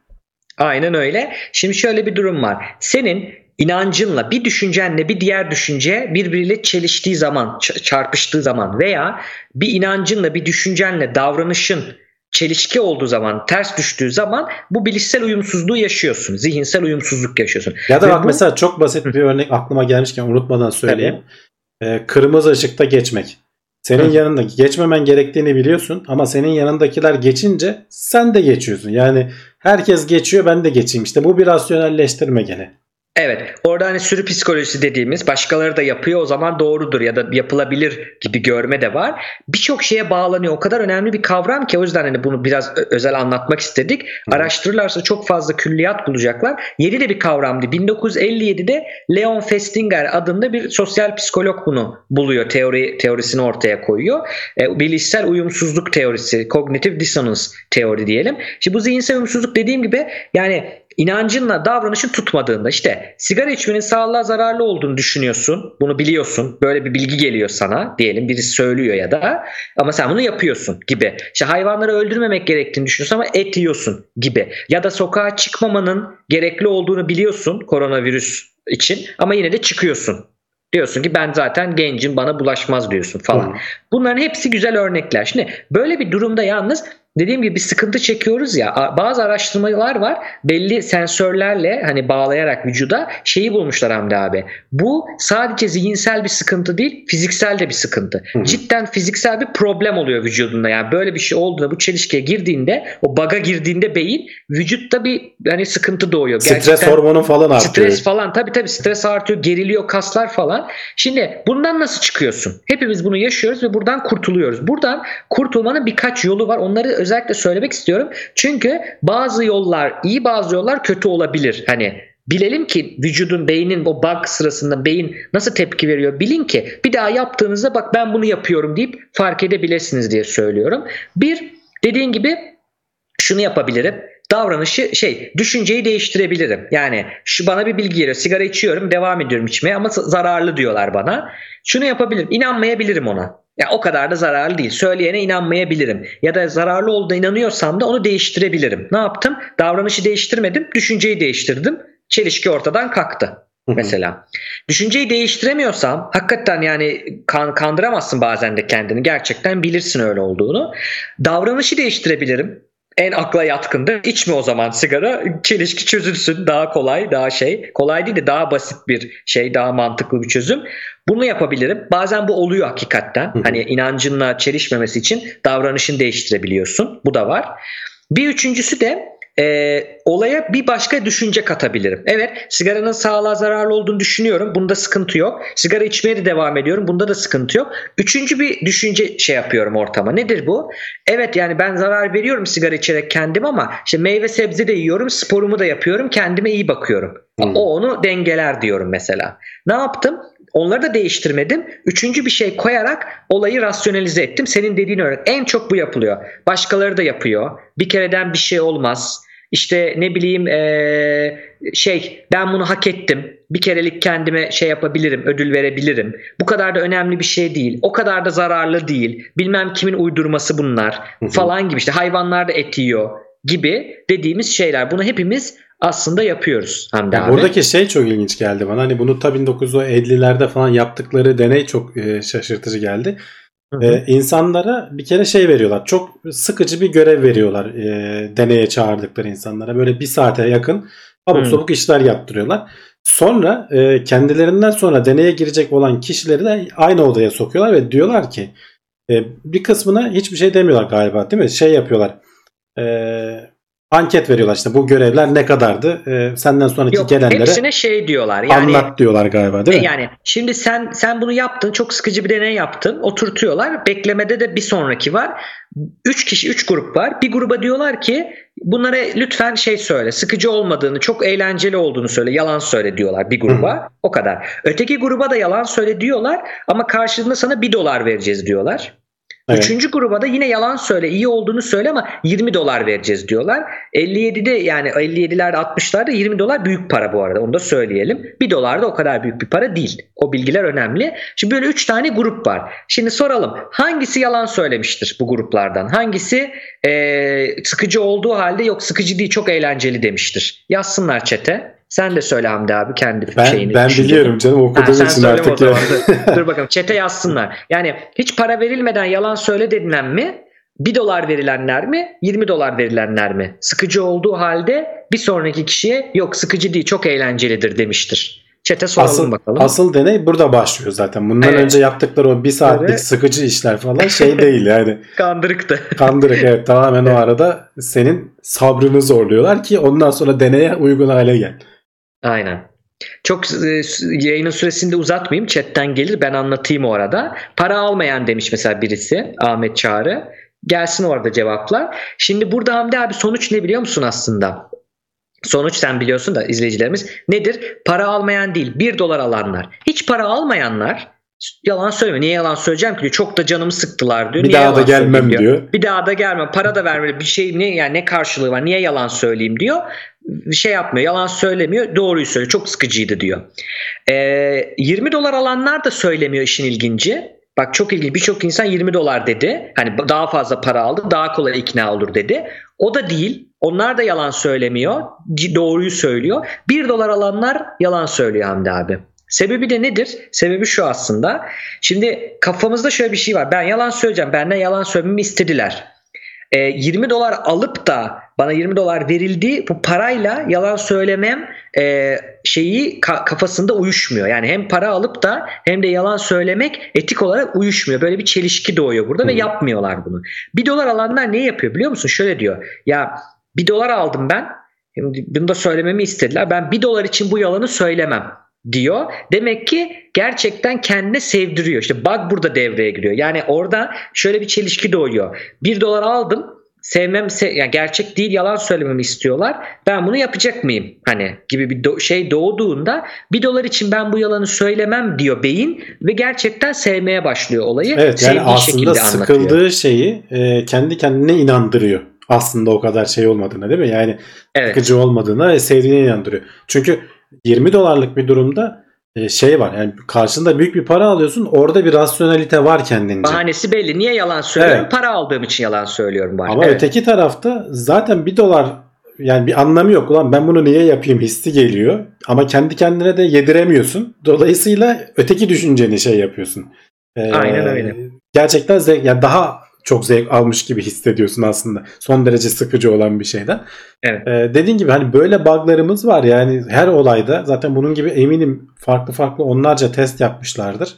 Aynen öyle. Şimdi şöyle bir durum var. Senin inancınla bir düşüncenle bir diğer düşünce birbiriyle çeliştiği zaman, çarpıştığı zaman veya bir inancınla bir düşüncenle davranışın çelişki olduğu zaman, ters düştüğü zaman bu bilişsel uyumsuzluğu yaşıyorsun. Zihinsel uyumsuzluk yaşıyorsun. Ya da Ve bak bu- mesela çok basit bir örnek aklıma gelmişken unutmadan söyleyeyim. Ee, kırmızı ışıkta geçmek. Senin Hı. yanında geçmemen gerektiğini biliyorsun ama senin yanındakiler geçince sen de geçiyorsun. Yani herkes geçiyor ben de geçeyim. İşte bu bir rasyonelleştirme gene. Evet. Orada hani sürü psikolojisi dediğimiz başkaları da yapıyor o zaman doğrudur ya da yapılabilir gibi görme de var. Birçok şeye bağlanıyor. O kadar önemli bir kavram ki o yüzden hani bunu biraz özel anlatmak istedik. Araştırırlarsa çok fazla külliyat bulacaklar. Yeni de bir kavramdı. 1957'de Leon Festinger adında bir sosyal psikolog bunu buluyor. Teori teorisini ortaya koyuyor. E, bilişsel uyumsuzluk teorisi, cognitive dissonance teori diyelim. Şimdi bu zihinsel uyumsuzluk dediğim gibi yani inancınla davranışın tutmadığında işte sigara içmenin sağlığa zararlı olduğunu düşünüyorsun. Bunu biliyorsun. Böyle bir bilgi geliyor sana diyelim birisi söylüyor ya da ama sen bunu yapıyorsun gibi. İşte hayvanları öldürmemek gerektiğini düşünüyorsun ama et yiyorsun gibi. Ya da sokağa çıkmamanın gerekli olduğunu biliyorsun koronavirüs için ama yine de çıkıyorsun. Diyorsun ki ben zaten gencim bana bulaşmaz diyorsun falan. Hı. Bunların hepsi güzel örnekler. Şimdi böyle bir durumda yalnız dediğim gibi bir sıkıntı çekiyoruz ya bazı araştırmalar var belli sensörlerle hani bağlayarak vücuda şeyi bulmuşlar Hamdi abi. Bu sadece zihinsel bir sıkıntı değil fiziksel de bir sıkıntı. Hı hı. Cidden fiziksel bir problem oluyor vücudunda yani böyle bir şey olduğunda bu çelişkiye girdiğinde o baga girdiğinde beyin vücutta bir hani sıkıntı doğuyor. Stres Gerçekten- hormonu falan artıyor. Stres falan tabii tabii stres artıyor geriliyor kaslar falan. Şimdi bundan nasıl çıkıyorsun? Hepimiz bunu yaşıyoruz ve buradan kurtuluyoruz. Buradan kurtulmanın birkaç yolu var. Onları özellikle söylemek istiyorum. Çünkü bazı yollar iyi bazı yollar kötü olabilir. Hani bilelim ki vücudun beynin o bug sırasında beyin nasıl tepki veriyor bilin ki bir daha yaptığınızda bak ben bunu yapıyorum deyip fark edebilirsiniz diye söylüyorum. Bir dediğin gibi şunu yapabilirim. Davranışı şey düşünceyi değiştirebilirim. Yani şu bana bir bilgi geliyor. Sigara içiyorum, devam ediyorum içmeye ama zararlı diyorlar bana. Şunu yapabilirim. inanmayabilirim ona. Ya o kadar da zararlı değil. Söyleyene inanmayabilirim. Ya da zararlı olduğuna inanıyorsam da onu değiştirebilirim. Ne yaptım? Davranışı değiştirmedim, düşünceyi değiştirdim. Çelişki ortadan kalktı mesela. Düşünceyi değiştiremiyorsam hakikaten yani kan, kandıramazsın bazen de kendini. Gerçekten bilirsin öyle olduğunu. Davranışı değiştirebilirim. En akla yatkında içme o zaman sigara. Çelişki çözülsün. Daha kolay, daha şey. Kolay değil de daha basit bir şey, daha mantıklı bir çözüm. Bunu yapabilirim. Bazen bu oluyor hakikaten. Hı hı. Hani inancınla çelişmemesi için davranışını değiştirebiliyorsun. Bu da var. Bir üçüncüsü de e, olaya bir başka düşünce katabilirim. Evet sigaranın sağlığa zararlı olduğunu düşünüyorum. Bunda sıkıntı yok. Sigara içmeye de devam ediyorum. Bunda da sıkıntı yok. Üçüncü bir düşünce şey yapıyorum ortama. Nedir bu? Evet yani ben zarar veriyorum sigara içerek kendim ama işte meyve sebze de yiyorum. Sporumu da yapıyorum. Kendime iyi bakıyorum. Hmm. O onu dengeler diyorum mesela. Ne yaptım? Onları da değiştirmedim. Üçüncü bir şey koyarak olayı rasyonalize ettim. Senin dediğin örnek. En çok bu yapılıyor. Başkaları da yapıyor. Bir kereden bir şey olmaz. İşte ne bileyim eee, şey ben bunu hak ettim. Bir kerelik kendime şey yapabilirim, ödül verebilirim. Bu kadar da önemli bir şey değil. O kadar da zararlı değil. Bilmem kimin uydurması bunlar falan gibi işte hayvanlar da et yiyor gibi dediğimiz şeyler. Bunu hepimiz aslında yapıyoruz Hamdi abi. Buradaki şey çok ilginç geldi bana. Hani bunu tabii 1950'lerde falan yaptıkları deney çok e, şaşırtıcı geldi. Hı hı. E, insanlara bir kere şey veriyorlar. Çok sıkıcı bir görev veriyorlar e, deneye çağırdıkları insanlara. Böyle bir saate yakın abuk sabuk işler yaptırıyorlar. Sonra e, kendilerinden sonra deneye girecek olan kişileri de aynı odaya sokuyorlar ve diyorlar ki e, bir kısmına hiçbir şey demiyorlar galiba değil mi? Şey yapıyorlar. E, anket veriyorlar işte bu görevler ne kadardı? E, senden sonraki Yok gelenlere hepsine şey diyorlar. Yani anlat diyorlar galiba değil mi? Yani şimdi sen sen bunu yaptın, çok sıkıcı bir deney yaptın, oturtuyorlar. Beklemede de bir sonraki var. Üç kişi, üç grup var. Bir gruba diyorlar ki bunlara lütfen şey söyle, sıkıcı olmadığını, çok eğlenceli olduğunu söyle, yalan söyle diyorlar bir gruba. O kadar. Öteki gruba da yalan söyle diyorlar ama karşılığında sana bir dolar vereceğiz diyorlar. Evet. Üçüncü gruba da yine yalan söyle, iyi olduğunu söyle ama 20 dolar vereceğiz diyorlar. 57'de yani 57'lerde 60'larda 20 dolar büyük para bu arada onu da söyleyelim. 1 dolar da o kadar büyük bir para değil. O bilgiler önemli. Şimdi böyle 3 tane grup var. Şimdi soralım hangisi yalan söylemiştir bu gruplardan? Hangisi eee, sıkıcı olduğu halde yok sıkıcı değil çok eğlenceli demiştir. Yazsınlar çete. Sen de söyle Hamdi abi kendi Ben, şeyini. ben düşünceni. biliyorum canım Ha, okuduğum sen için artık. ya. Dur, dur bakalım çete yazsınlar. Yani hiç para verilmeden yalan söyle denilen mi? 1 dolar verilenler mi? 20 dolar verilenler mi? Sıkıcı olduğu halde bir sonraki kişiye yok sıkıcı değil çok eğlencelidir demiştir. Çete soralım Asıl, bakalım. asıl deney burada başlıyor zaten. Bundan Evet. önce yaptıkları o bir saatlik Evet. sıkıcı işler falan şey değil yani. Kandırıktı. Kandırık evet tamamen o arada senin sabrını zorluyorlar ki ondan sonra deneye uygun hale gel. Aynen. Çok e, yayının süresinde uzatmayayım. Chatten gelir ben anlatayım o arada. Para almayan demiş mesela birisi Ahmet Çağrı. Gelsin orada cevaplar. Şimdi burada Hamdi abi sonuç ne biliyor musun aslında? Sonuç sen biliyorsun da izleyicilerimiz nedir? Para almayan değil 1 dolar alanlar. Hiç para almayanlar yalan söylemiyor. Niye yalan söyleyeceğim ki diyor. Çok da canımı sıktılar diyor. Bir Niye daha da gelmem diyor. Bir daha da gelmem. Para da vermeli. Bir şey ne yani ne karşılığı var? Niye yalan söyleyeyim diyor. Bir şey yapmıyor. Yalan söylemiyor. Doğruyu söylüyor. Çok sıkıcıydı diyor. Ee, 20 dolar alanlar da söylemiyor işin ilginci. Bak çok ilginç. Birçok insan 20 dolar dedi. Hani daha fazla para aldı. Daha kolay ikna olur dedi. O da değil. Onlar da yalan söylemiyor. Doğruyu söylüyor. 1 dolar alanlar yalan söylüyor Hamdi abi. Sebebi de nedir? Sebebi şu aslında. Şimdi kafamızda şöyle bir şey var. Ben yalan söyleyeceğim. Benden yalan söylememi istediler. E, 20 dolar alıp da bana 20 dolar verildi bu parayla yalan söylemem e, şeyi ka- kafasında uyuşmuyor. Yani hem para alıp da hem de yalan söylemek etik olarak uyuşmuyor. Böyle bir çelişki doğuyor burada ve Hı. yapmıyorlar bunu. 1 dolar alanlar ne yapıyor biliyor musun? Şöyle diyor. Ya 1 dolar aldım ben. Bunu da söylememi istediler. Ben 1 dolar için bu yalanı söylemem diyor. Demek ki gerçekten kendine sevdiriyor. İşte bug burada devreye giriyor. Yani orada şöyle bir çelişki doğuyor. 1 dolar aldım sevmem se- yani gerçek değil yalan söylememi istiyorlar. Ben bunu yapacak mıyım? Hani gibi bir do- şey doğduğunda bir dolar için ben bu yalanı söylemem diyor beyin ve gerçekten sevmeye başlıyor olayı. Evet yani aslında anlatıyor. sıkıldığı şeyi e, kendi kendine inandırıyor. Aslında o kadar şey olmadığına değil mi? Yani Evet. sıkıcı olmadığına ve sevdiğine inandırıyor. Çünkü 20 dolarlık bir durumda e, şey var. Yani karşında büyük bir para alıyorsun. Orada bir rasyonelite var kendince. Bahanesi belli. Niye yalan söylüyorum? Evet. Para aldığım için yalan söylüyorum var. Ama Evet. öteki tarafta zaten bir dolar yani bir anlamı yok. Ulan ben bunu niye yapayım hissi geliyor. Ama kendi kendine de yediremiyorsun. Dolayısıyla öteki düşünceni şey yapıyorsun. Ee, Aynen öyle. Gerçekten zevk, yani daha çok zevk almış gibi hissediyorsun aslında. Son derece sıkıcı olan bir şeyden. Evet. Ee, dediğin gibi hani böyle buglarımız var yani her olayda zaten bunun gibi eminim farklı farklı onlarca test yapmışlardır.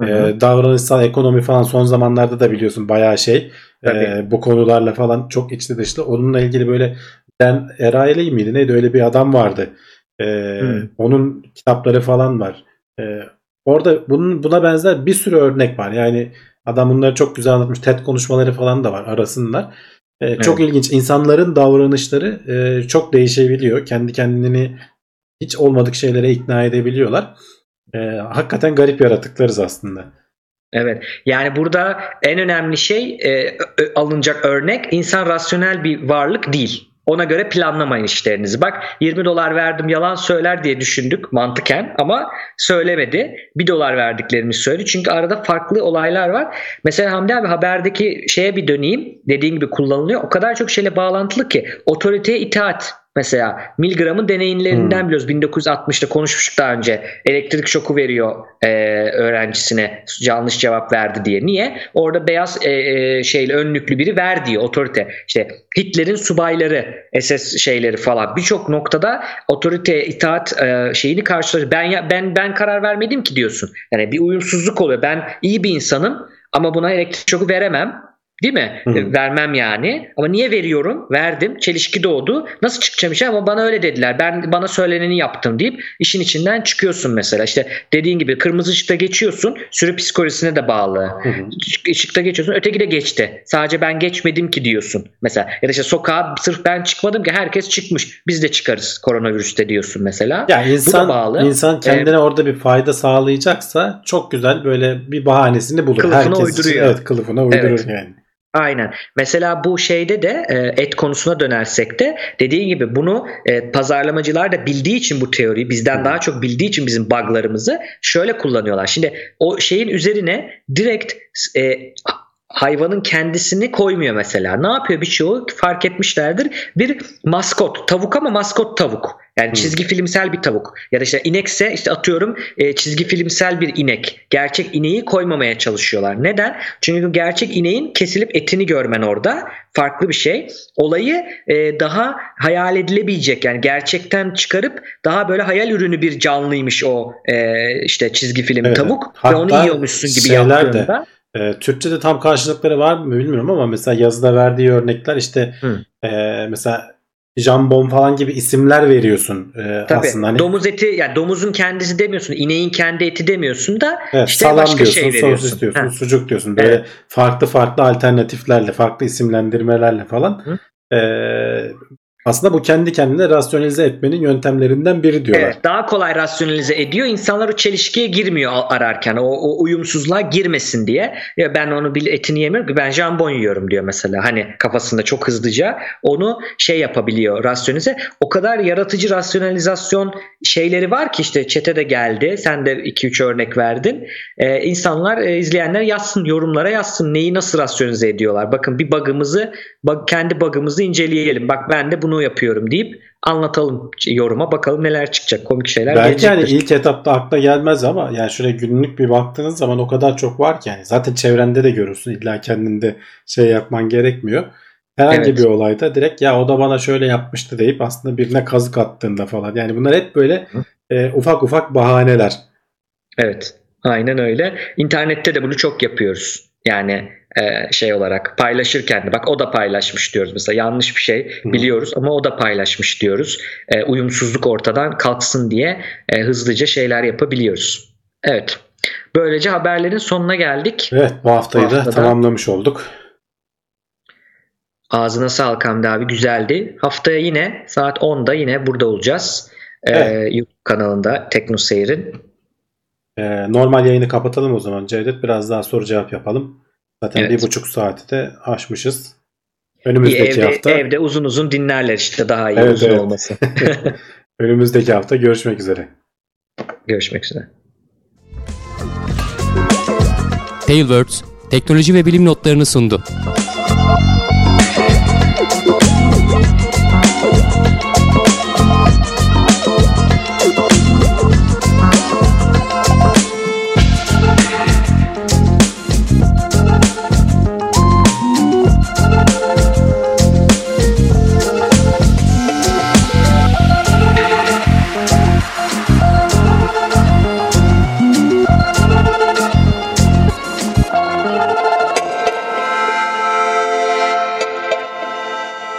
Hı hı. Ee, davranışsal ekonomi falan son zamanlarda da biliyorsun bayağı şey ee, bu konularla falan çok içli dışlı. Onunla ilgili böyle ben Eraili miydi neydi öyle bir adam vardı. Ee. Onun kitapları falan var. Ee, orada bunun buna benzer bir sürü örnek var. Yani adam bunları çok güzel anlatmış. TED konuşmaları falan da var arasınlar. Ee, Çok ilginç. İnsanların davranışları e, çok değişebiliyor. Kendi kendini hiç olmadık şeylere ikna edebiliyorlar. Ee, hakikaten garip yaratıklarız aslında. Evet. Yani burada en önemli şey e, alınacak örnek insan rasyonel bir varlık değil. Ona göre planlamayın işlerinizi. Bak 20 dolar verdim yalan söyler diye düşündük mantıken ama söylemedi. 1 dolar verdiklerimi söyledi. Çünkü arada farklı olaylar var. Mesela Hamdi abi haberdeki şeye bir döneyim. Dediğin gibi kullanılıyor. O kadar çok şeyle bağlantılı ki otoriteye itaat Mesela Milgram'ın deneyimlerinden Hmm. biliyoruz. 1960'ta konuşmuştuk daha önce. Elektrik şoku veriyor e, öğrencisine yanlış cevap verdi diye. Niye? Orada beyaz e, e, şeyli önlüklü biri ver diyor otorite. İşte Hitler'in subayları, SS şeyleri falan birçok noktada otoriteye itaat e, şeyini karşılar. Ben ben ben karar vermedim ki diyorsun. Yani bir uyumsuzluk oluyor. Ben iyi bir insanım ama buna elektrik şoku veremem. Değil mi? Hı. E, Vermem yani. Ama niye veriyorum? Verdim. Çelişki doğdu. Nasıl çıkacağım işe? Ama bana öyle dediler. Ben bana söyleneni yaptım deyip işin içinden çıkıyorsun mesela. İşte dediğin gibi kırmızı ışıkta geçiyorsun. Sürü psikolojisine de bağlı. Hı hı. Işıkta geçiyorsun. Öteki de geçti. Sadece ben geçmedim ki diyorsun. Mesela ya da işte sokağa sırf ben çıkmadım ki herkes çıkmış. Biz de çıkarız koronavirüste diyorsun mesela. Ya insan bağlı. insan kendine orada bir fayda sağlayacaksa çok güzel böyle bir bahanesini bulur. Kılıfına Herkes için- uyduruyor. evet kılıfına uydurur Evet. yani. Aynen. Mesela bu şeyde de e, et konusuna dönersek de dediğin gibi bunu e, pazarlamacılar da bildiği için bu teoriyi bizden daha çok bildiği için bizim buglarımızı şöyle kullanıyorlar. Şimdi o şeyin üzerine direkt e, hayvanın kendisini koymuyor mesela. Ne yapıyor birçoğu fark etmişlerdir. Bir maskot tavuk ama maskot tavuk. Yani Hmm. çizgi filmsel bir tavuk. Ya da işte inekse işte atıyorum e, çizgi filmsel bir inek. Gerçek ineği koymamaya çalışıyorlar. Neden? Çünkü gerçek ineğin kesilip etini görmen orada farklı bir şey. Olayı e, daha hayal edilebilecek yani gerçekten çıkarıp daha böyle hayal ürünü bir canlıymış o e, işte çizgi film Evet, tavuk ve hatta onu yiyormuşsun gibi de- yaptığında. Ee, Türkçe'de tam karşılıkları var mı bilmiyorum ama mesela yazıda verdiği örnekler işte Hı. e, mesela jambon falan gibi isimler veriyorsun e, Tabii aslında. Hani, domuz eti yani domuzun kendisi demiyorsun, ineğin kendi eti demiyorsun da evet, işte salam başka diyorsun, şey veriyorsun. sosis diyorsun, Ha. sucuk diyorsun. Böyle Evet. farklı farklı alternatiflerle, farklı isimlendirmelerle falan. Hı. E, aslında bu kendi kendine rasyonelize etmenin yöntemlerinden biri diyorlar. Evet, daha kolay rasyonalize ediyor. İnsanlar o çelişkiye girmiyor ararken. O, o uyumsuzluğa girmesin diye. Ya ben onu bil etini yemiyorum ki ben jambon yiyorum diyor mesela. Hani kafasında çok hızlıca onu şey yapabiliyor rasyonize. O kadar yaratıcı rasyonalizasyon şeyleri var ki işte çete de geldi. Sen de 2-3 örnek verdin. Ee, insanlar e, izleyenler yazsın yorumlara yazsın. Neyi nasıl rasyonize ediyorlar? Bakın bir bug'ımızı bug, kendi bug'ımızı inceleyelim. Bak ben de bunu yapıyorum deyip anlatalım yoruma bakalım neler çıkacak komik şeyler Belki yani gelecektir. ilk etapta akla gelmez ama yani şöyle günlük bir baktığınız zaman o kadar çok var ki yani zaten çevrende de görürsün illa kendinde şey yapman gerekmiyor. Herhangi Evet. bir olayda direkt ya o da bana şöyle yapmıştı deyip aslında birine kazık attığında falan yani bunlar hep böyle e, ufak ufak bahaneler. Evet aynen öyle. İnternette de bunu çok yapıyoruz. Yani e, şey olarak paylaşırken de bak o da paylaşmış diyoruz mesela yanlış bir şey biliyoruz ama o da paylaşmış diyoruz. E, uyumsuzluk ortadan kalksın diye e, hızlıca şeyler yapabiliyoruz. Evet. Böylece haberlerin sonuna geldik. Evet bu haftayı Bu da haftada- tamamlamış olduk. Ağzına sağlık Hamdi abi güzeldi. Haftaya yine saat 10'da yine burada olacağız. Evet. YouTube kanalında Tekno Seyir'in. Normal yayını kapatalım o zaman Cevdet biraz daha soru cevap yapalım. Zaten evet. bir buçuk saati de aşmışız. Önümüzdeki evde, hafta. Evde uzun uzun dinlerler işte daha iyi evet, uzun evet. olması. Önümüzdeki hafta görüşmek üzere. Görüşmek üzere. Tailwords teknoloji ve bilim notlarını sundu.